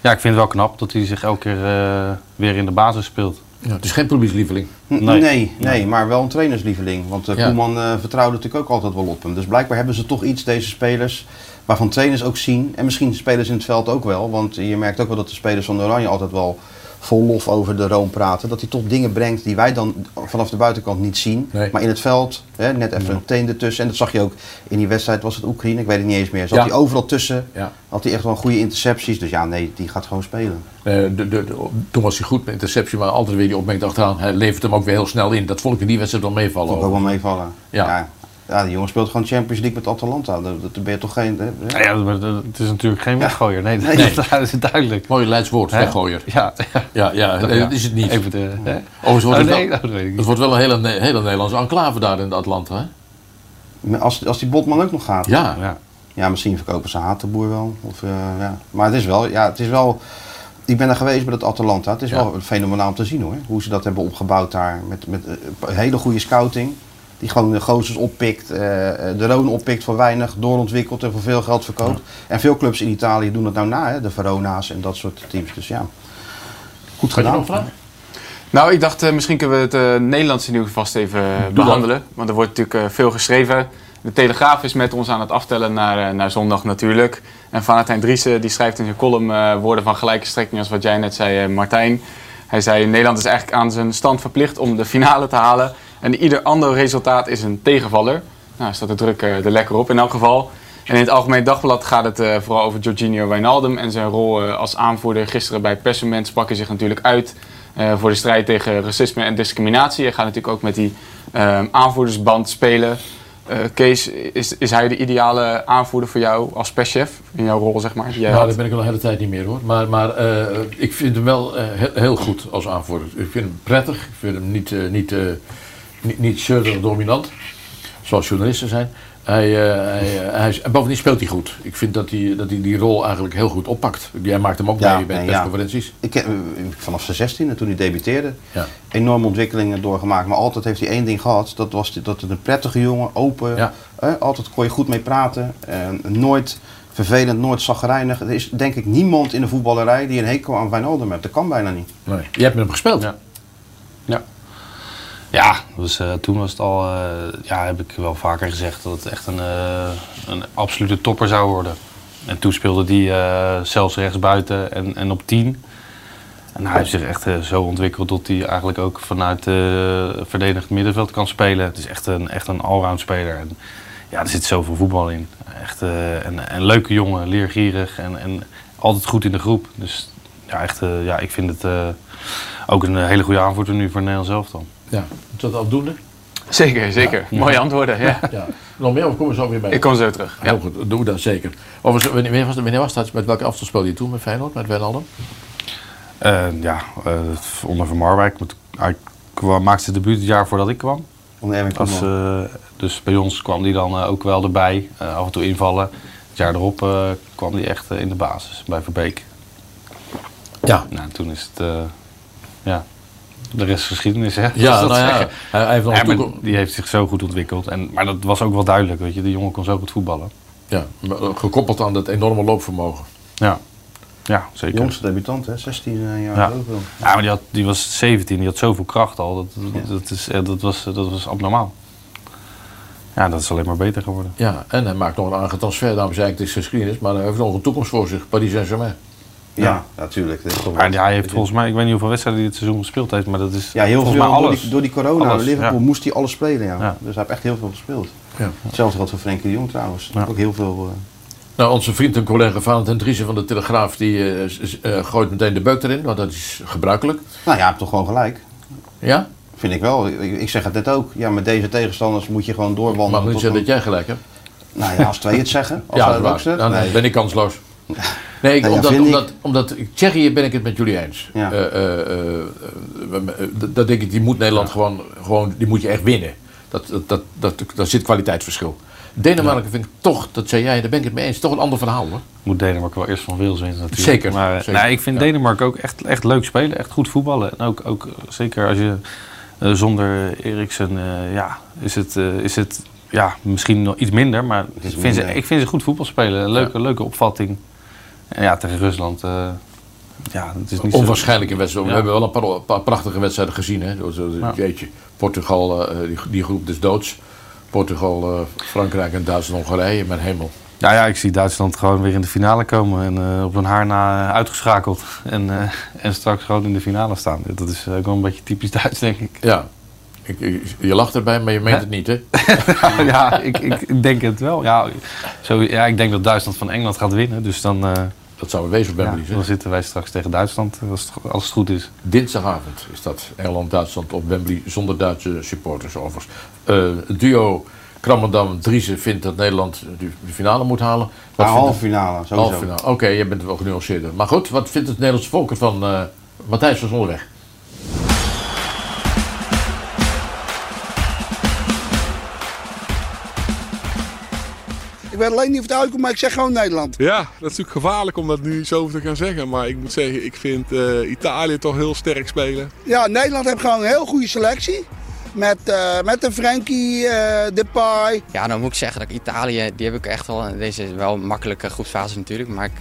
ja, ik vind het wel knap dat hij zich elke keer eh, weer in de basis speelt. Ja, het is geen publiekslieveling. Nee. Nee, nee, maar wel een trainerslieveling. Want uh, Ja. Koeman eh, vertrouwde natuurlijk ook altijd wel op hem. Dus blijkbaar hebben ze toch iets, deze spelers, waarvan trainers ook zien. En misschien spelers in het veld ook wel. Want je merkt ook wel dat de spelers van Oranje altijd wel vol lof over de Room praten. Dat hij toch dingen brengt die wij dan vanaf de buitenkant niet zien. Nee. Maar in het veld, hè, net even een teen ertussen. En dat zag je ook in die wedstrijd, was het Oekraïne? Ik weet het niet eens meer. Zat Ja. hij overal tussen. Ja. Had hij echt wel goede intercepties. Dus ja, nee, die gaat gewoon spelen. Eh, de, de, de- toen was hij goed met interceptie, maar altijd weer die opmerking achteraan. Hij levert hem ook weer heel snel in. Dat vond ik in die wedstrijd wel meevallen. Vond ik ook wel meevallen. Ja. Ja. Ja. die jongen speelt gewoon Champions League met Atalanta. Dat, dat ben je toch geen... hè? Nou ja, maar dat- het is natuurlijk geen weggooier. Nee, dat, Nee. dat is duidelijk. Mooi Leids woord, weggooier. Ja, ja. Ja, ja, nee, dat is het niet. Even de, hè? Overigens wordt Oh, het, nee, wel, dat weet ik het wordt wel een hele, Ne- hele Nederlandse enclave daar in de Atlanta. Hè? Als, als die Botman ook nog gaat. Ja. Ja. Ja, misschien verkopen ze Hatenboer wel. Of, eh, ja. Maar het is wel, ja, het is wel. Ik ben er geweest bij het Atalanta. Het is Ja. wel fenomenaal om te zien hoor. Hoe ze dat hebben opgebouwd daar. Met, met eh, hele goede scouting. Die gewoon de gozers oppikt. eh, eh, de Roon oppikt voor weinig. Doorontwikkelt en voor veel geld verkoopt. En veel clubs in Italië doen dat nou na. Hè? De Verona's en dat soort teams. Dus ja. Goed Had je gedaan. Nou, ik dacht eh, misschien kunnen we het eh, Nederlandse nieuws vast even eh, dan. behandelen. Want er wordt natuurlijk eh, veel geschreven. De Telegraaf is met ons aan het aftellen naar, eh, naar zondag natuurlijk. En Valentijn Driessen die schrijft in zijn column eh, woorden van gelijke strekking als wat jij net zei, eh, Martijn. Hij zei, Nederland is eigenlijk aan zijn stand verplicht om de finale te halen. En ieder ander resultaat is een tegenvaller. Nou, staat de druk eh, er lekker op in elk geval. En in het Algemeen Dagblad gaat het eh, vooral over Jorginho Wijnaldum en zijn rol eh, als aanvoerder. Gisteren bij Persement sprak hij zich natuurlijk uit voor de strijd tegen racisme en discriminatie. Hij gaat natuurlijk ook met die aanvoerdersband spelen. Kees, is, is hij de ideale aanvoerder voor jou als perschef? In jouw rol, zeg maar, jij Nou, dat ben ik al een hele tijd niet meer hoor. Maar, maar ik vind hem wel eh, he- heel goed als aanvoerder. Ik vind hem prettig. Ik vind hem niet, niet, niet, niet dominant. Zoals journalisten zijn. Hij, eh, hij, eh, hij en bovendien speelt hij goed. Ik vind dat hij, dat hij die rol eigenlijk heel goed oppakt. Jij maakt hem ook Ja, mee bij nee, persconferenties. Ik heb, eh, vanaf zijn 16e, toen hij debuteerde, Ja. enorme ontwikkelingen doorgemaakt. Maar altijd heeft hij één ding gehad. Dat was die- dat het een prettige jongen, open. Ja. eh, altijd kon je goed mee praten. eh, nooit vervelend, nooit zagrijnig. Er is denk ik niemand in de voetballerij die een hekel aan Wijnaldum heeft. Dat kan bijna niet. Nee. Jij hebt met hem gespeeld. Ja. Ja. Ja, dus, toen was het al, eh, ja, heb ik wel vaker gezegd dat het echt een, eh, een absolute topper zou worden. En toen speelde eh, zelfs rechtsbuiten en, en op 10. En hij heeft zich echt zo ontwikkeld dat hij eigenlijk ook vanuit verdedigend middenveld kan spelen. Het is echt een, echt een allround speler. En, ja, er zit zoveel voetbal in. Echt een, een leuke jongen, leergierig en, en altijd goed in de groep. Dus ja, echt, ja, ik vind het ook een hele goede aanvoerder nu voor Nederland zelf dan. Ja. Is dat afdoende? Zeker, zeker. Mooie antwoorden, ja. Ja. Nog meer of komen we zo weer bij? Ik kom zo terug. Ja. Heel goed, doe dat zeker. Overigens, wanneer was, wanneer was dat? Met welke afstand speelde je toen met Feyenoord, met Wijnaldum? Uh, ja, uh, onder Van Marwijk. Hij kwam, maakte zijn debuut het jaar voordat ik kwam. Als, uh, dus bij ons kwam hij dan ook wel erbij, af en toe invallen. Het jaar erop kwam hij echt in de basis bij Verbeek. Ja. Nou, toen is het, ja, de rest is geschiedenis, hè? Ja, nou ja, hij, heeft die heeft zich zo goed ontwikkeld. En, maar dat was ook wel duidelijk, weet je. De jongen kon zo goed voetballen. Ja, gekoppeld aan dat enorme loopvermogen. Ja, ja zeker. Jongste debutant, hè? 16 jaar ja. zoveel. Ja, maar die, had, die was 17, die had zoveel kracht al. Dat, dat, ja. dat, is, dat, was, dat was abnormaal. Ja, dat is alleen maar beter geworden. Ja, en hij maakt nog een aardige transfer. Daarom zei ik, het is geschiedenis. Maar hij heeft nog een toekomst voor zich. Paris Saint-Germain. Ja, natuurlijk. Ja, hij heeft volgens mij, ik weet niet hoeveel wedstrijden hij dit seizoen gespeeld heeft, maar dat is ja, heel volgens veel mij door alles. die, door die corona. Alles, Liverpool ja. moest hij alles spelen, ja. Ja. Dus hij heeft echt heel veel gespeeld. Ja. Hetzelfde geldt voor Frenkie de Jong trouwens. Ja. Ook heel veel. uh, Nou, onze vriend en collega Valentijn Driessen van de Telegraaf, die uh, uh, gooit meteen de beuk erin, want dat is gebruikelijk. Nou ja, hebt toch gewoon gelijk. Ja? Vind ik wel. Ik, ik, zeg het net ook. Ja, met deze tegenstanders moet je gewoon doorwandelen. Mag niet zeggen dat jij gelijk hebt? Nou ja, als twee het zeggen. Als ja, dat het dan nee. ben ik kansloos. Nee, ik, ja, omdat, ik- omdat, omdat, Tsjechië ben ik het met jullie eens. Ja. Eh, eh, eh, dat denk ik, die moet Nederland gewoon, gewoon, die moet je echt winnen. Dat, dat, dat, dat, daar zit kwaliteitsverschil. Denemarken vind ik toch, dat zei jij, daar ben ik het mee eens, toch een ander verhaal hoor. Moet Denemarken wel eerst van Wales winnen natuurlijk. Zeker, Maar zeker. Nee, ik vind Ja. Denemarken ook echt, echt leuk spelen, echt goed voetballen. En ook, ook zeker als je eh, zonder Eriksen, eh, ja, is het, eh, is het ja, misschien nog iets minder. Maar ik vind, ze, ik vind ze goed voetbal spelen. Een leuke, leuke opvatting. En ja, tegen Rusland, eh, ja, het is niet Onwaarschijnlijke wedstrijd. We hebben wel een paar, een paar prachtige wedstrijden gezien. Hè? Jeetje. Portugal, eh, die, die groep des doods. Portugal, eh, Frankrijk en Duitsland, Hongarije. Mijn hemel. Ja, ja, ik zie Duitsland gewoon weer in de finale komen en op hun haar na uitgeschakeld. En, en straks gewoon in de finale staan. Dat is ook wel een beetje typisch Duits, denk ik. Ja. Ik, ik- je lacht erbij, maar je meent het niet, hè? ja, ik, ik, denk het wel. Ja, zo, ja, ik denk dat Duitsland van Engeland gaat winnen. Dus dan, eh, Dat zou wezen op ja, Wembley dan zitten wij straks tegen Duitsland, als het, als het goed is. Dinsdagavond is dat. Engeland-Duitsland op Wembley zonder Duitse supporters overigens. Eh, het duo Krammerdam-Driessen vindt dat Nederland de de finale moet halen. Maar vindt halve finale, sowieso. halve finale. Oké, je bent wel genuanceerder. Maar goed, wat vindt het Nederlandse volk ervan? eh Matthijs van Zonneweg. Ik weet alleen niet of het uitkomt, maar ik zeg gewoon Nederland. Ja, dat is natuurlijk gevaarlijk om dat nu zo te gaan zeggen. Maar ik moet zeggen, ik vind eh, Italië toch heel sterk spelen. Ja, Nederland heeft gewoon een heel goede selectie. Met, eh met de Frenkie, eh Depay. Ja, dan moet ik zeggen dat ik Italië, die heb ik echt wel. Deze is wel een makkelijke groepsfase natuurlijk, maar ik,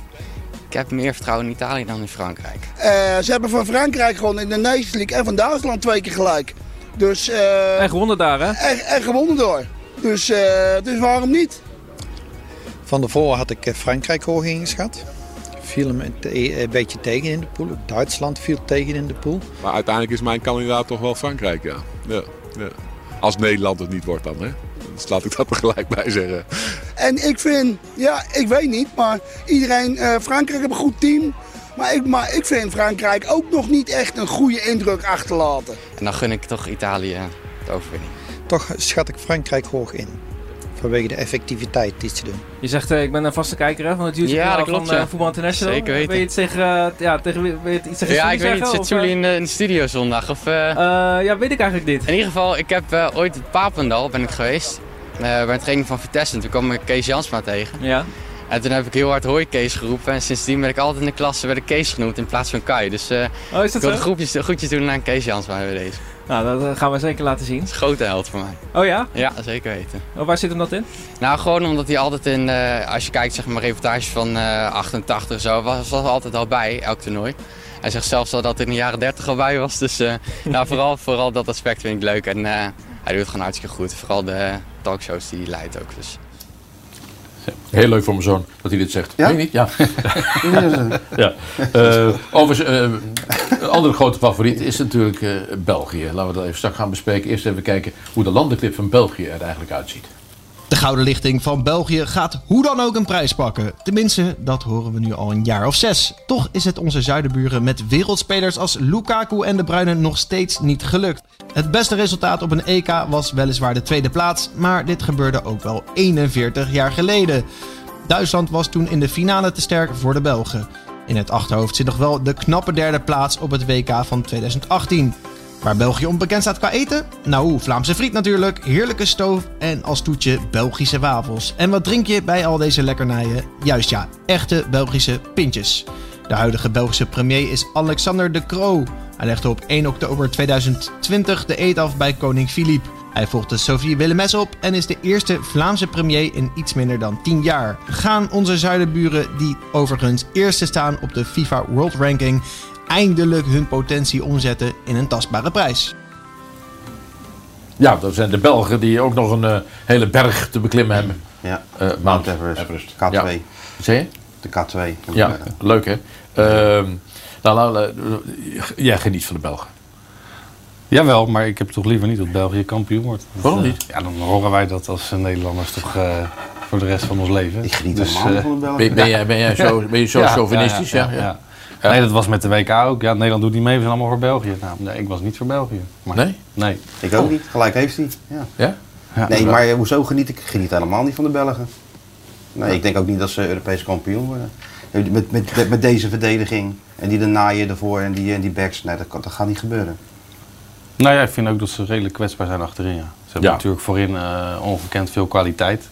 ik heb meer vertrouwen in Italië dan in Frankrijk. Eh, ze hebben van Frankrijk gewoon in de Nations League en van Duitsland twee keer gelijk. Dus, eh, En gewonnen daar, hè? en, en gewonnen door. Dus, eh, dus waarom niet? Van tevoren had ik eh, Frankrijk hoog ingeschat. Viel hem een, te- een beetje tegen in de pool. Duitsland viel tegen in de pool. Maar uiteindelijk is mijn kandidaat toch wel Frankrijk, ja. ja, ja. Als Nederland het niet wordt dan, hè. Dus laat ik dat er gelijk bij zeggen. En ik vind, ja, ik weet niet, maar iedereen, eh, Frankrijk heeft een goed team. Maar ik, maar ik vind Frankrijk ook nog niet echt een goede indruk achterlaten. En dan gun ik toch Italië de overwinning. Toch schat ik Frankrijk hoog in. Vanwege de effectiviteit die ze doen. Je zegt, eh, ik ben een vaste kijker hè, van het YouTube Ja, kanaal dat klopt, van eh, ja. Voetbal International. Zeker weten. Wil je iets zeggen, eh, ja, tegen, wil je iets tegen Ja, ik weet niet, zit eh? in, de- in de studio zondag? Of, eh, ja, weet ik eigenlijk niet. In ieder geval, ik heb eh, ooit het Papendal ben ik geweest. eh, bij een training van Vitesse. En toen kwam ik Kees Jansma tegen. Ja. En toen heb ik heel hard hoi Kees geroepen. En sindsdien ben ik altijd in de klasse bij de Kees genoemd in plaats van Kai. Dus eh Oh, is dat ik wil de groepjes, de groetjes doen aan Kees Jansma bij deze. Nou, dat eh, gaan we zeker laten zien. Dat is een grote held voor mij. Oh ja? Ja, zeker weten. Oh, waar zit hem dat in? Nou, gewoon omdat hij altijd in, eh, als je kijkt zeg maar reportages van eh 88 zo, was, was altijd al bij, elk toernooi. Hij zegt zelfs al dat hij in de jaren 30 al bij was. Dus nou, vooral, vooral dat aspect vind ik leuk. En hij doet het gewoon hartstikke goed. Vooral de talkshows die hij leidt ook. Dus. Heel leuk voor mijn zoon dat hij dit zegt. Ja? Weet je niet? Ja. ja. Eh, overigens, eh, een andere grote favoriet is natuurlijk eh, België. Laten we dat even straks gaan bespreken. Eerst even kijken hoe de landenclip van België er eigenlijk uitziet. De Gouden Lichting van België gaat hoe dan ook een prijs pakken. Tenminste, dat horen we nu al een jaar of zes. Toch is het onze zuidenburen met wereldspelers als Lukaku en De Bruyne nog steeds niet gelukt. Het beste resultaat op een EK was weliswaar de tweede plaats, maar dit gebeurde ook wel 41 jaar geleden. Duitsland was toen in de finale te sterk voor de Belgen. In het achterhoofd zit nog wel de knappe derde plaats op het WK van 2018. Waar België onbekend staat qua eten? Nou, Vlaamse friet natuurlijk, heerlijke stoof en als toetje Belgische wafels. En wat drink je bij al deze lekkernijen? Juist ja, echte Belgische pintjes. De huidige Belgische premier is Alexander De Croo. Hij legde op 1 oktober 2020 de eet af bij koning Filip. Hij volgde Sophie Willemes op en is de eerste Vlaamse premier in iets minder dan 10 jaar. Gaan onze zuidenburen, die overigens eerste staan op de FIFA World Ranking, eindelijk hun potentie omzetten in een tastbare prijs. Ja, dat zijn de Belgen die ook nog een eh, hele berg te beklimmen hebben. Ja, Eh, Mount Everest. K2. Ja. Zie je? De K2. Ja, leuk hè. Ehm, nou, nou, eh, jij geniet van de Belgen. Jawel, maar ik heb toch liever niet dat België kampioen wordt. Dat, Waarom niet? ja, dan horen wij dat als Nederlanders toch voor de rest van ons leven. Ik geniet helemaal van de Belgen. Ben- ben jij- ben jij zo- ben je zo chauvinistisch? Ja, ja. Ja. Nee, dat was met de WK ook. Ja, Nederland doet niet mee, we zijn allemaal voor België. Nou, nee, ik was niet voor België. Maar, Nee? Nee. Ik ook niet. Gelijk heeft hij. Ja. Ja? Ja, nee, maar hoezo geniet ik? Ik geniet helemaal niet van de Belgen. Nee, ik denk ook niet dat ze Europees kampioen worden. Met, met, met, met deze verdediging en die de naaien ervoor en die, en die backs. Nee, dat, kan- dat gaat niet gebeuren. Nou ja, ik vind ook dat ze redelijk kwetsbaar zijn achterin. Ja. Ze hebben Ja. natuurlijk voorin eh, ongekend veel kwaliteit.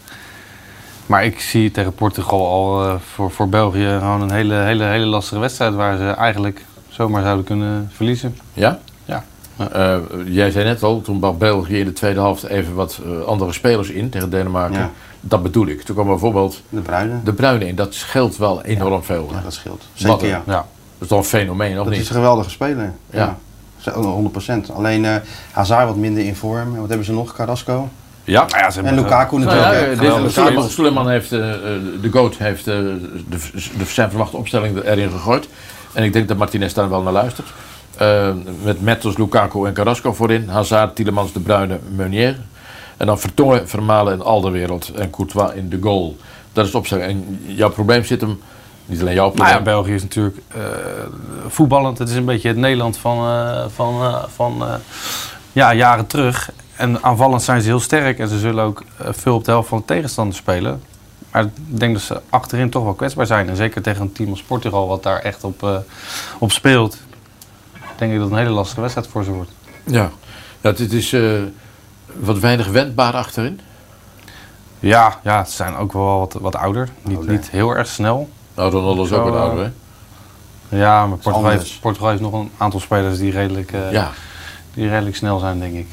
Maar ik zie tegen Portugal al eh, voor, voor België gewoon een hele, hele, hele lastige wedstrijd waar ze eigenlijk zomaar zouden kunnen verliezen. Ja? Ja. Eh, jij zei net al, toen bracht België in de tweede helft even wat eh, andere spelers in tegen Denemarken. Ja. Dat bedoel ik. Toen kwam bijvoorbeeld De Bruyne. de Bruine in. Dat scheelt wel enorm veel. hè? dat scheelt. Zeker, ja. Dat is toch een fenomeen, of Dat niet? is een geweldige speler. Ja. Ja. 100%. Alleen eh Hazard wat minder in vorm. En wat hebben ze nog? Carrasco? Ja, ja ze En Lukaku natuurlijk. Nou ja. Suleiman, heeft, eh, eh, de GOAT heeft eh, de, de, zijn verwachte opstelling erin gegooid. En ik denk dat Martinez daar wel naar luistert. Eh, met Mettels, Lukaku en Carrasco voorin. Hazard, Tielemans, De Bruyne, Meunier. En dan Vertongen, Vermalen en Alderwereld. En Courtois in de goal. Dat is de opstelling. En jouw probleem zit hem... Niet alleen jouw Nou probleem. ja, België is natuurlijk eh, voetballend. Het is een beetje het Nederland van, eh, van, eh, van eh, ja, jaren terug. En aanvallend zijn ze heel sterk en ze zullen ook eh, veel op de helft van de tegenstander spelen. Maar ik denk dat ze achterin toch wel kwetsbaar zijn. En zeker tegen een team als Portugal, wat daar echt op, eh, op speelt, denk ik dat het een hele lastige wedstrijd voor ze wordt. Ja, ja het, is eh, wat weinig wendbaar achterin. Ja, ja, ze zijn ook wel wat, wat ouder. Niet, niet heel erg snel. Nou, Ronaldo is ook wat ouder, hè? Ja, maar Portugal heeft, Portugal heeft nog een aantal spelers die redelijk, Ja. die redelijk snel zijn, denk ik.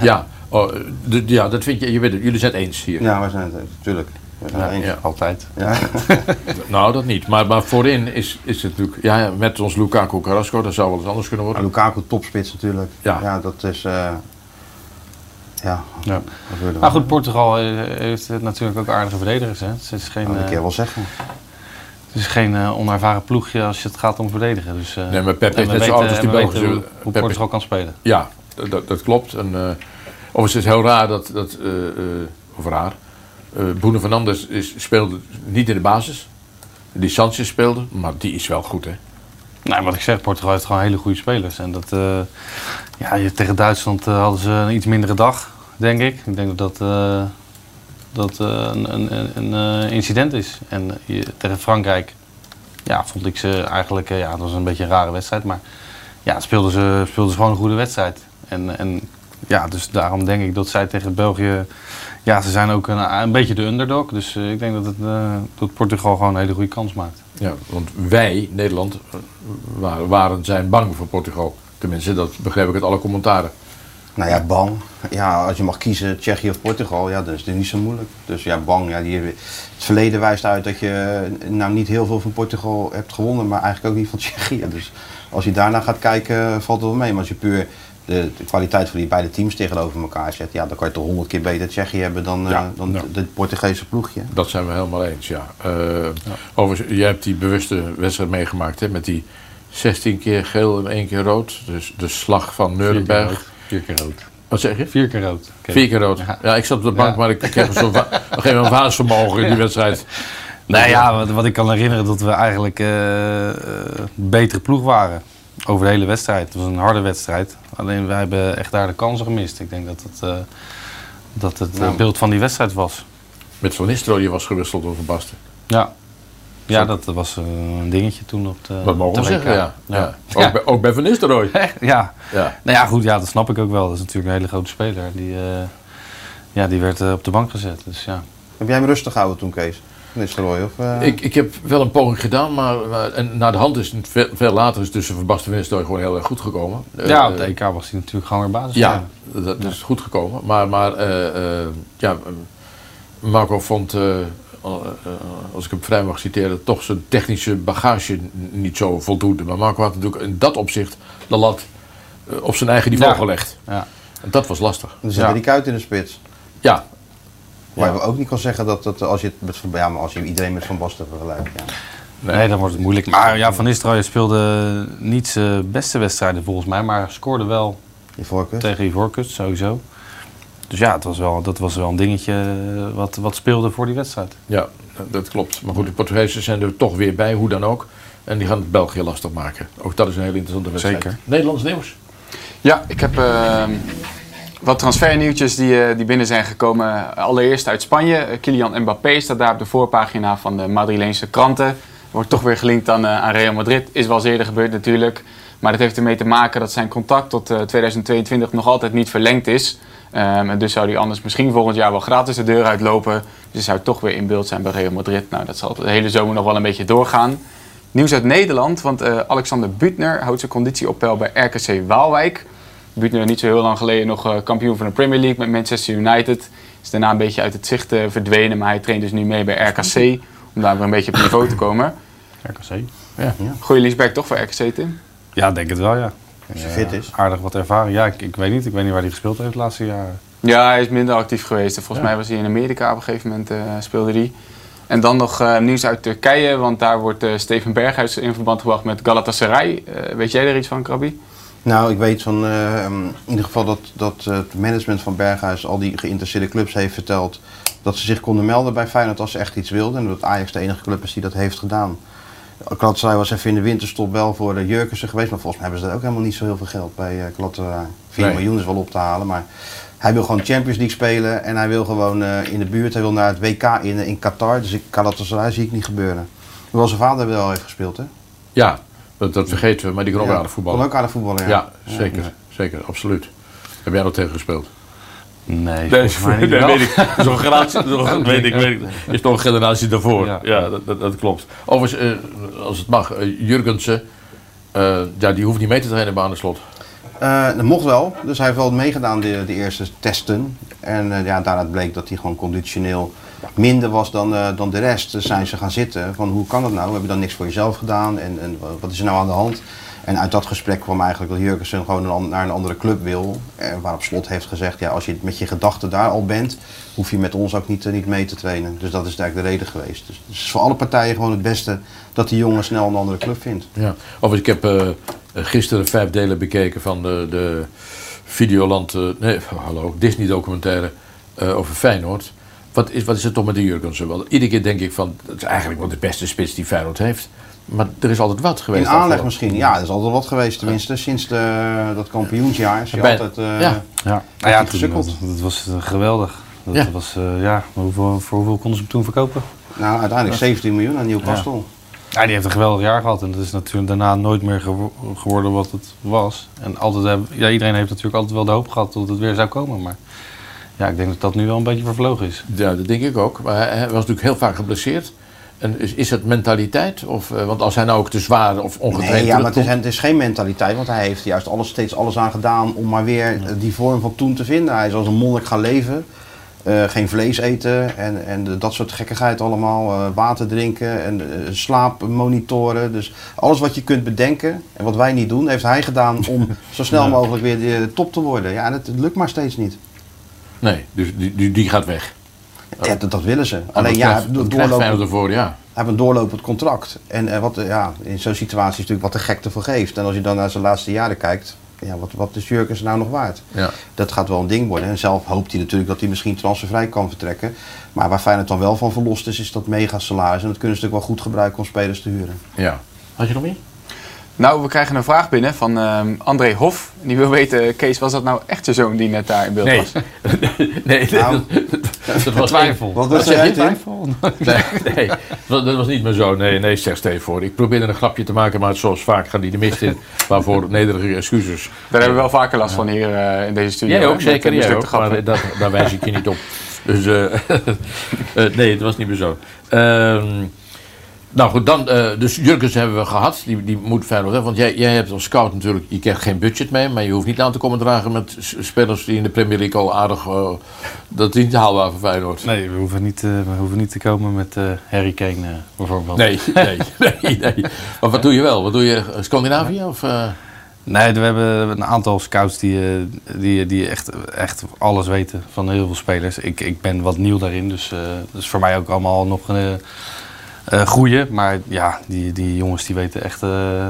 Ja, oh, de- ja, dat vind je, je weet het, jullie zijn het eens hier. Ja, we zijn het eens, tuurlijk. We zijn Ja, het eens. ja. Altijd. Ja. Nou, dat niet. Maar, maar voorin is, is het natuurlijk... Ja, ja, met ons Lukaku Carrasco, dat zou wel eens anders kunnen worden. Lukaku topspits natuurlijk. Ja. ja dat is... eh, ja, Ja. Maar goed, Portugal eh, heeft natuurlijk ook aardige verdedigers. Hè. Het is geen, Dat kan eh, ik wel zeggen. het is geen onervaren ploegje als je het gaat om verdedigen. Dus, eh, Nee, maar Pep we net zo oud als die zullen- Hoe, Portugal kan spelen. Ja, dat, dat, dat klopt. En, eh overigens is het heel raar dat... dat eh, of raar. eh Bruno Fernandes is, speelde niet in de basis. Die Sanchez speelde, maar die is wel goed, hè? Nou, wat ik zeg, Portugal heeft gewoon hele goede spelers. En dat, ja, tegen Duitsland hadden ze een iets mindere dag, denk ik. Ik denk dat dat, dat een, een, incident is. En je- tegen Frankrijk ja, vond ik ze eigenlijk, ja, het was een beetje een rare wedstrijd. Maar ja, speelden ze, speelden ze gewoon een goede wedstrijd. En, en ja, dus daarom denk ik dat zij tegen België, ja, ze zijn ook een, een beetje de underdog. Dus eh, ik denk dat, het, eh, dat Portugal gewoon een hele goede kans maakt. Ja, want wij, Nederland, eh, waren, waren, zijn bang voor Portugal. Tenminste, dat begreep ik uit alle commentaren. Nou ja, bang. Ja, als je mag kiezen Tsjechië of Portugal, ja, dan is het niet zo moeilijk. Dus ja, bang. Ja, die, het verleden wijst uit dat je nou niet heel veel van Portugal hebt gewonnen, maar eigenlijk ook niet van Tsjechië. Dus als je daarna gaat kijken, valt het wel mee. Maar als je puur de, de kwaliteit van die beide teams tegenover elkaar zet, ja, dan kan je toch honderd keer beter Tsjechië hebben dan, Ja, eh, dan ja. het Portugese ploegje. Dat zijn we helemaal eens, ja. Eh, Overigens, jij hebt die bewuste wedstrijd meegemaakt, hè? Met die 16 keer geel en één keer rood. Dus de slag van Nuremberg. Vier keer rood. Wat zeg je? Vier keer rood. Vier keer rood. Ja. Ja, ik zat op de bank, Ja. maar ik kreeg een soort wa- op een gegeven moment waasvermogen in die wedstrijd. Nou ja, wat, wat ik kan herinneren dat we eigenlijk eh, eh, een betere ploeg waren. Over de hele wedstrijd. Het was een harde wedstrijd. Alleen wij hebben echt daar de kansen gemist. Ik denk dat het, eh, dat het eh, Nou. beeld van die wedstrijd was. Met Van Nistelrooy was gewisseld door Van Basten. Ja. Ja, dat was eh, een dingetje toen op de Dat mogen we zeggen, ja. ja. Ja. Ook, bij, ook bij Van Nistelrooy. Echt? Ja. Ja. Nou ja, goed, ja, dat snap ik ook wel. Dat is natuurlijk een hele grote speler. Die, eh, ja, die werd op de bank gezet. Dus ja. Heb jij hem rustig gehouden toen, Kees? Nistelrooy, of... eh? Ik, ik heb wel een poging gedaan, maar, maar en naar de hand is het veel, veel later is tussen Van Basten en Nistelrooy gewoon heel erg goed gekomen. ja, op Eh, de EK was hij natuurlijk gewoon weer basis. Ja, dat is goed gekomen. Maar, maar eh, eh, ja, eh, Marco vond, eh, eh, eh, als ik hem vrij mag citeren, toch zijn technische bagage niet zo voldoende. Maar Marco had natuurlijk in dat opzicht de lat eh, op zijn eigen niveau Ja. gelegd. Ja. En dat was lastig. Dan zit ja. er die kuit in de spits. Ja. Maar je ook niet kan zeggen dat, dat als je het met ja, maar als je iedereen met Van Basten vergelijkt. Ja. Nee. dan wordt het moeilijk. Maar ja, Van Nistelrooy speelde niet zijn beste wedstrijden volgens mij, maar scoorde wel Ivorcus. tegen Ivorcus sowieso. Dus ja, het was wel, dat was wel een dingetje eh, wat, wat speelde voor die wedstrijd. Ja, dat klopt. Maar goed, de Portugezen zijn er toch weer bij, hoe dan ook. En die gaan het België lastig maken. Ook dat is een hele interessante wedstrijd. Zeker. Nederlands nieuws. Ja, ik heb eh, wat transfernieuwtjes die, eh, die binnen zijn gekomen. Allereerst uit Spanje. Eh, Kylian Mbappé staat daar op de voorpagina van de Madrileense kranten. Wordt toch weer gelinkt aan, eh, Real Madrid. Is wel eerder gebeurd natuurlijk. Maar dat heeft ermee te maken dat zijn contract tot eh, 2022 nog altijd niet verlengd is. Ehm, en dus zou hij anders misschien volgend jaar wel gratis de deur uitlopen. Dus zou toch weer in beeld zijn bij Real Madrid. Nou, dat zal de hele zomer nog wel een beetje doorgaan. Nieuws uit Nederland, want Alexander Butner houdt zijn conditie op peil bij RKC Waalwijk. Butner niet zo heel lang geleden nog eh, kampioen van de Premier League met Manchester United. Is daarna een beetje uit het zicht eh, verdwenen, maar hij traint dus nu mee bij RKC. Om daar weer een beetje op niveau te komen. RKC. Ja. Goeie Liesberg toch voor RKC, Tim? Ja, denk het wel, ja. Als hij Ja, fit is. Aardig wat ervaring. Ja, ik, ik weet niet. Ik weet niet waar hij gespeeld heeft de laatste jaren. Ja, hij is minder actief geweest. Volgens Ja. mij was hij in Amerika op een gegeven moment eh, speelde hij. En dan nog eh, nieuws uit Turkije, want daar wordt eh, Steven Berghuis in verband gebracht met Galatasaray. Eh, weet jij er iets van, Krabi? Nou, ik weet van eh, in ieder geval dat, dat eh, het management van Berghuis al die geïnteresseerde clubs heeft verteld dat ze zich konden melden bij Feyenoord als ze echt iets wilden. En dat Ajax de enige club is die dat heeft gedaan. Galatasaray was even in de winterstop wel voor de Jurkensen geweest, maar volgens mij hebben ze daar ook helemaal niet zo heel veel geld bij uh, Galatasaray. 4 Nee. miljoen is wel op te halen, maar hij wil gewoon Champions League spelen en hij wil gewoon eh, in de buurt, hij wil naar het WK in, in Qatar, dus ik, Galatasaray zie ik niet gebeuren. Hoewel zijn vader wel heeft gespeeld, hè? Ja, dat, dat vergeten we, maar die kan ook Ja, aardig voetballen. kon ook aardig voetballen, ja. Zeker, ja. zeker, absoluut. Heb jij nog tegen gespeeld? Nee, Nee, volgens mij niet nee, weet ik. Dat een generatie, dat Oh, weet ik, weet ik. Is nog een generatie daarvoor. Ja, Ja. dat, dat, dat klopt. Overigens, eh, als het mag, eh, Jurgensen, eh, ja, die hoeft niet mee te trainen bij Arne Slot. Eh, dat mocht wel, dus hij heeft wel meegedaan de, de eerste testen. En eh, ja, daaruit bleek dat hij gewoon conditioneel minder was dan, eh, dan de rest. Dus zijn ze gaan zitten van hoe kan dat nou? Heb je dan niks voor jezelf gedaan? En, en wat is er nou aan de hand? En uit dat gesprek kwam eigenlijk dat Jurgensen gewoon naar een andere club wil. En waarop Slot heeft gezegd, ja, als je met je gedachten daar al bent, hoef je met ons ook niet, eh, niet mee te trainen. Dus dat is eigenlijk de reden geweest. Dus, het is voor alle partijen gewoon het beste dat die jongen snel een andere club vindt. Ja. Overigens, ik heb eh, gisteren vijf delen bekeken van de, de Videoland, eh, nee, hallo, Disney documentaire eh, over Feyenoord. Wat is, wat is het toch met de Jurgensen? wel? Iedere keer denk ik van, het is eigenlijk wel de beste spits die Feyenoord heeft. Maar er is altijd wat geweest. In aanleg misschien, ja, er is altijd wat geweest tenminste. Sinds de, dat kampioensjaar is Bij- altijd eh ja. Ja, nou ja gesukkeld. dat, dat was eh, geweldig. Dat Ja. was, eh, ja, hoeveel, voor hoeveel konden ze hem toen verkopen? Nou, uiteindelijk 17 miljoen aan Newcastle. Ja, die heeft een geweldig jaar gehad en dat is natuurlijk daarna nooit meer gewo- geworden wat het was. En altijd, hebben- ja, iedereen heeft natuurlijk altijd wel de hoop gehad dat het weer zou komen, maar ja, ik denk dat dat nu wel een beetje vervlogen is. Ja, dat denk ik ook. Maar hij, hij was natuurlijk heel vaak geblesseerd. En is, is het mentaliteit? Of, eh, want als hij nou ook te zwaar of ongetraind Nee, ja, maar het is, terugkomt- het is geen mentaliteit, want hij heeft juist alles, steeds alles aan gedaan om maar weer eh, die vorm van toen te vinden. Hij is als een monnik gaan leven. Eh, geen vlees eten en, en dat soort gekkigheid allemaal. eh, water drinken en slaap monitoren. Dus alles wat je kunt bedenken en wat wij niet doen, heeft hij gedaan om zo snel mogelijk weer de top te worden. Ja, en het, het lukt maar steeds niet. Nee, dus die, die, die gaat weg. Ja, dat, dat willen ze. Alleen Alleen ja, krijgt doorlopend, ervoor, ja. heeft een doorlopend contract. En eh, wat, eh, ja, in zo'n situatie is natuurlijk wat de gek ervoor geeft. En als je dan naar zijn laatste jaren kijkt, ja, wat, wat is Jurkens nou nog waard? ja. Dat gaat wel een ding worden. En zelf hoopt hij natuurlijk dat hij misschien transfervrij kan vertrekken. Maar waar Feyenoord dan wel van verlost is, is dat mega salaris. En dat kunnen ze natuurlijk wel goed gebruiken om spelers te huren. ja. Had je nog meer? Nou, we krijgen een vraag binnen van ehm, André Hof. Die wil weten, Kees, was dat nou echt je zoon die net daar in beeld Nee. was? nee, nee, Nou, dat, dat was Twijfel. Wat was jij je? twijfel? Nee, nee dat, was, dat was niet mijn zoon. Nee, nee, zeg Steve voor. Ik probeerde een grapje te maken, maar zoals vaak gaat die de mist in. Waarvoor nederige excuses. Daar hebben we wel vaker last van hier eh, in deze studio. Jij hè, ook, zeker. eh, Jij ook, maar dat, daar wijs ik je niet op. Dus eh, eh, nee, het was niet meer zo. Ehm, nou goed, dan, eh, dus Jurkens hebben we gehad. Die, die moet Feyenoord hebben. Want jij, jij hebt als scout natuurlijk, je krijgt geen budget mee. Maar je hoeft niet aan te komen dragen met spelers die in de Premier League al aardig... eh, dat is niet haalbaar voor Feyenoord. Nee, we hoeven niet, eh, we hoeven niet te komen met Harry Kane bijvoorbeeld. Nee, nee, nee, nee. Maar wat doe je wel? Wat doe je? Scandinavië? Of? Nee, we hebben een aantal scouts die, die, die echt, echt alles weten van heel veel spelers. Ik, ik ben wat nieuw daarin, dus dat is voor mij ook allemaal nog een groeien. Maar ja, die, die jongens die weten echt eh,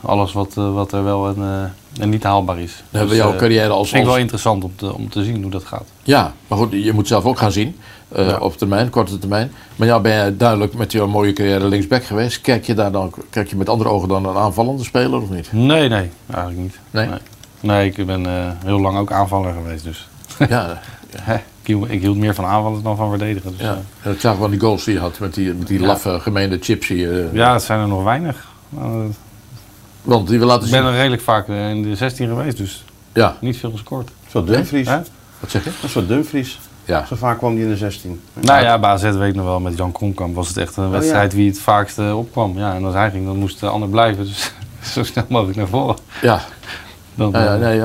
alles wat, eh, wat er wel en, eh, en niet haalbaar is. Dan hebben we jouw eh, carrière als- vind ik wel interessant om te, om te zien hoe dat gaat. Ja, maar goed, je moet zelf ook gaan zien. eh, Ja. Op termijn, korte termijn. Maar ja, ben jij duidelijk met jouw mooie carrière linksback geweest. Kijk je daar dan kijk je met andere ogen dan een aanvallende speler of niet? Nee, nee, eigenlijk niet. Nee? Nee, Nee, ik ben eh, heel lang ook aanvaller geweest, dus Ja, hield, ik hield meer van aanvallen dan van verdedigen. Dus, ja. eh, En ik zag wel die goals die je had met die, met die Ja. laffe gemeende chips hier. ja, het zijn er nog weinig. Nou, Want die we laten Ik zien. ben er redelijk vaak eh, in de 16 geweest, dus Ja, niet veel gescoord. Zo Dumfries. Hè? wat zeg je? Een soort Dumfries. Ja. Zo vaak kwam hij in de 16. Nou ja, bij AZ weet ik nog wel, met Jan Kronkamp was het echt een wedstrijd wie het vaakst eh, opkwam. Ja, en als hij ging, dan moest de ander blijven. Dus zo snel mogelijk naar voren. Ja, Dan, ja, ja, eh, nee,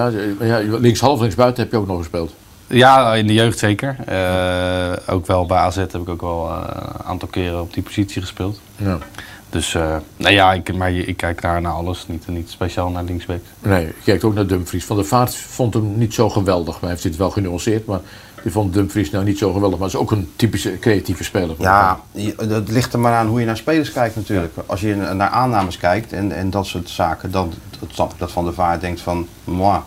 ja, ja, linkshalf, linksbuiten heb je ook nog gespeeld. Ja, in de jeugd zeker. Eh, ook wel bij AZ heb ik ook wel eh, een aantal keren op die positie gespeeld. Ja. Dus uh, nou ja, ik, maar ik kijk daar naar alles, niet, niet speciaal naar linksback. Nee, je kijkt ook naar Dumfries. Van der Vaart vond hem niet zo geweldig. Maar hij heeft dit wel genuanceerd. Maar die vond Dumfries nou niet zo geweldig. Maar is ook een typische creatieve speler. Ja, dat ligt er maar aan hoe je naar spelers kijkt natuurlijk. Als je naar aannames kijkt en, en dat soort zaken, dan dat snap ik dat Van der Vaart denkt van, moi.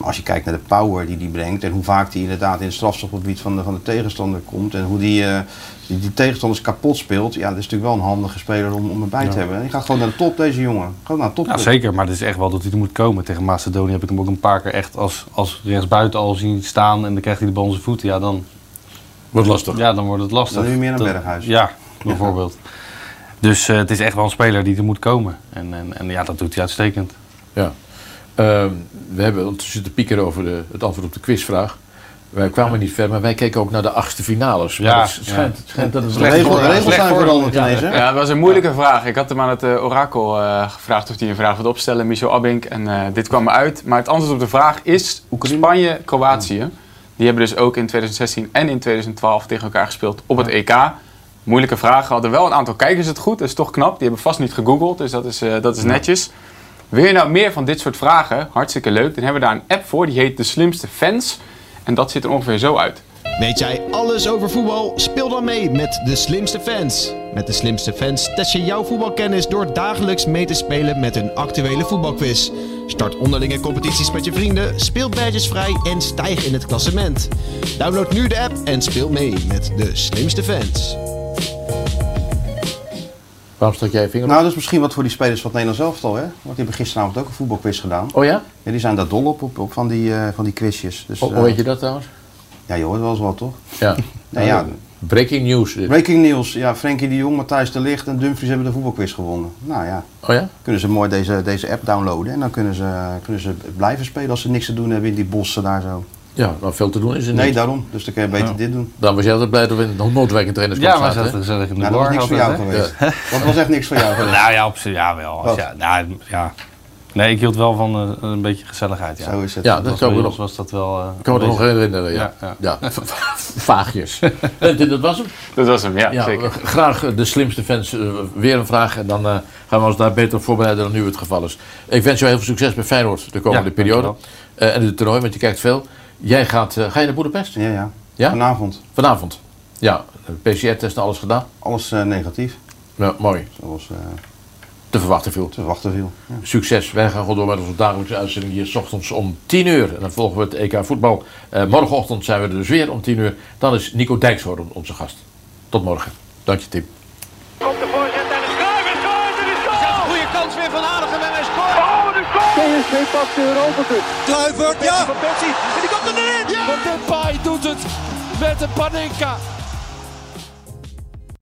Maar als je kijkt naar de power die die brengt en hoe vaak die inderdaad in het strafstofgebied van de, van de tegenstander komt en hoe die, uh, die, die tegenstanders kapot speelt, ja, dat is natuurlijk wel een handige speler om, om erbij ja. te hebben. En die gaat gewoon naar de top, deze jongen. Gewoon naar de top. Ja, zeker, maar het is echt wel dat hij er moet komen. Tegen Macedonië heb ik hem ook een paar keer echt als, als rechtsbuiten al zien staan en dan krijgt hij de bal zijn voeten. Ja, dan wordt het lastig. Ja, dan wordt het lastig. Dan nu meer naar Berghuis. Ja, bijvoorbeeld. Ja. Dus uh, het is echt wel een speler die er moet komen. En, en, en ja, dat doet hij uitstekend. Ja. Uh, we hebben ondertussen te piekeren over de, het antwoord op de quizvraag. Wij kwamen niet ver, maar wij keken ook naar de achtste finales. Maar Ja, het schijnt, het schijnt dat het De regel- de regels zijn veranderd Ja. ineens, hè? Ja, dat was een moeilijke vraag. Ik had hem aan het eh, orakel eh, gevraagd of hij een vraag wilde opstellen, Michel Abink. En eh, dit kwam eruit. Maar het antwoord op de vraag is Spanje-Kroatië. Die hebben dus ook in 2016 en in 2012 tegen elkaar gespeeld op het EK. Moeilijke vragen. Hadden wel een aantal kijkers het goed. Dat is toch knap. Die hebben vast niet gegoogeld, dus dat is, eh, dat is netjes. Wil je nou meer van dit soort vragen? Hartstikke leuk. Dan hebben we daar een app voor. Die heet De Slimste Fans. En dat ziet er ongeveer zo uit. Weet jij alles over voetbal? Speel dan mee met de slimste fans. Met de slimste fans test je jouw voetbalkennis door dagelijks mee te spelen met een actuele voetbalquiz. Start onderlinge competities met je vrienden, speel badges vrij en stijg in het klassement. Download nu de app en speel mee met de slimste fans. Waarom stak jij je vinger op? Nou, dat is misschien wat voor die spelers van het Nederlands elftal, hè? Want die hebben gisteravond ook een voetbalquiz gedaan. Oh ja? Ja, die zijn daar dol op, op, op van, die, eh, van die quizjes. Dus, hoe weet je dat trouwens? Ja, je hoort wel eens wat, toch? Ja. Nou ja, Breaking news. dit. breaking news. Ja, Frenkie de Jong, Matthijs de Ligt en Dumfries hebben de voetbalquiz gewonnen. Nou ja, Oh ja? kunnen ze mooi deze, deze app downloaden. En dan kunnen ze, kunnen ze blijven spelen als ze niks te doen hebben in die bossen daar zo. Ja, maar veel te doen is er Nee, niet. daarom. Dus dan kun je beter Ja. dit doen. Dan was jij altijd blij dat we in de Noordwijk trainerskamp Ja, maar zaten, hè? gezellig in de Nou, dat was niks voor jou geweest. Dat was echt niks voor jou geweest. Nou ja, op zich, ja wel. Als ja, nou, ja. Nee, ik hield wel van eh, een beetje gezelligheid. Ja. Zo is het. Ja, Dat was kan ons nog, was dat wel. eh, kan me een nog herinneren. Ja. Ja, Ja. Vaagjes. En dat was hem. Dat was hem, ja, Ja, zeker. graag eh, de slimste fans eh, weer een vraag. En dan eh, gaan we ons daar beter op voorbereiden dan nu het geval is. Ik wens jou heel veel succes bij Feyenoord de komende Ja, periode. Eh, en het toernooi, want je kijkt veel. Jij gaat, eh, ga je naar Boedapest? Ja, ja. Ja? Vanavond. Vanavond. Ja, PCR-test en alles gedaan. Alles eh, negatief. Ja, mooi. Zoals eh, Te verwachten viel. te verwachten viel. Ja. Succes. Wij gaan gewoon door met onze dagelijkse uitzending hier s ochtends om 10 uur. En dan volgen we het EK voetbal. Eh, morgenochtend zijn we er dus weer om 10 uur. Dan is Nico Dijkshoorn onze gast. Tot morgen. Dank je Tim. Goede kans weer van Aardigem en hij scoort. Oh, de goal! PSV pakt de Europa Cup. Kluivert, ja! Van en komt er erin! Ja! Depay doet het met een Panenka.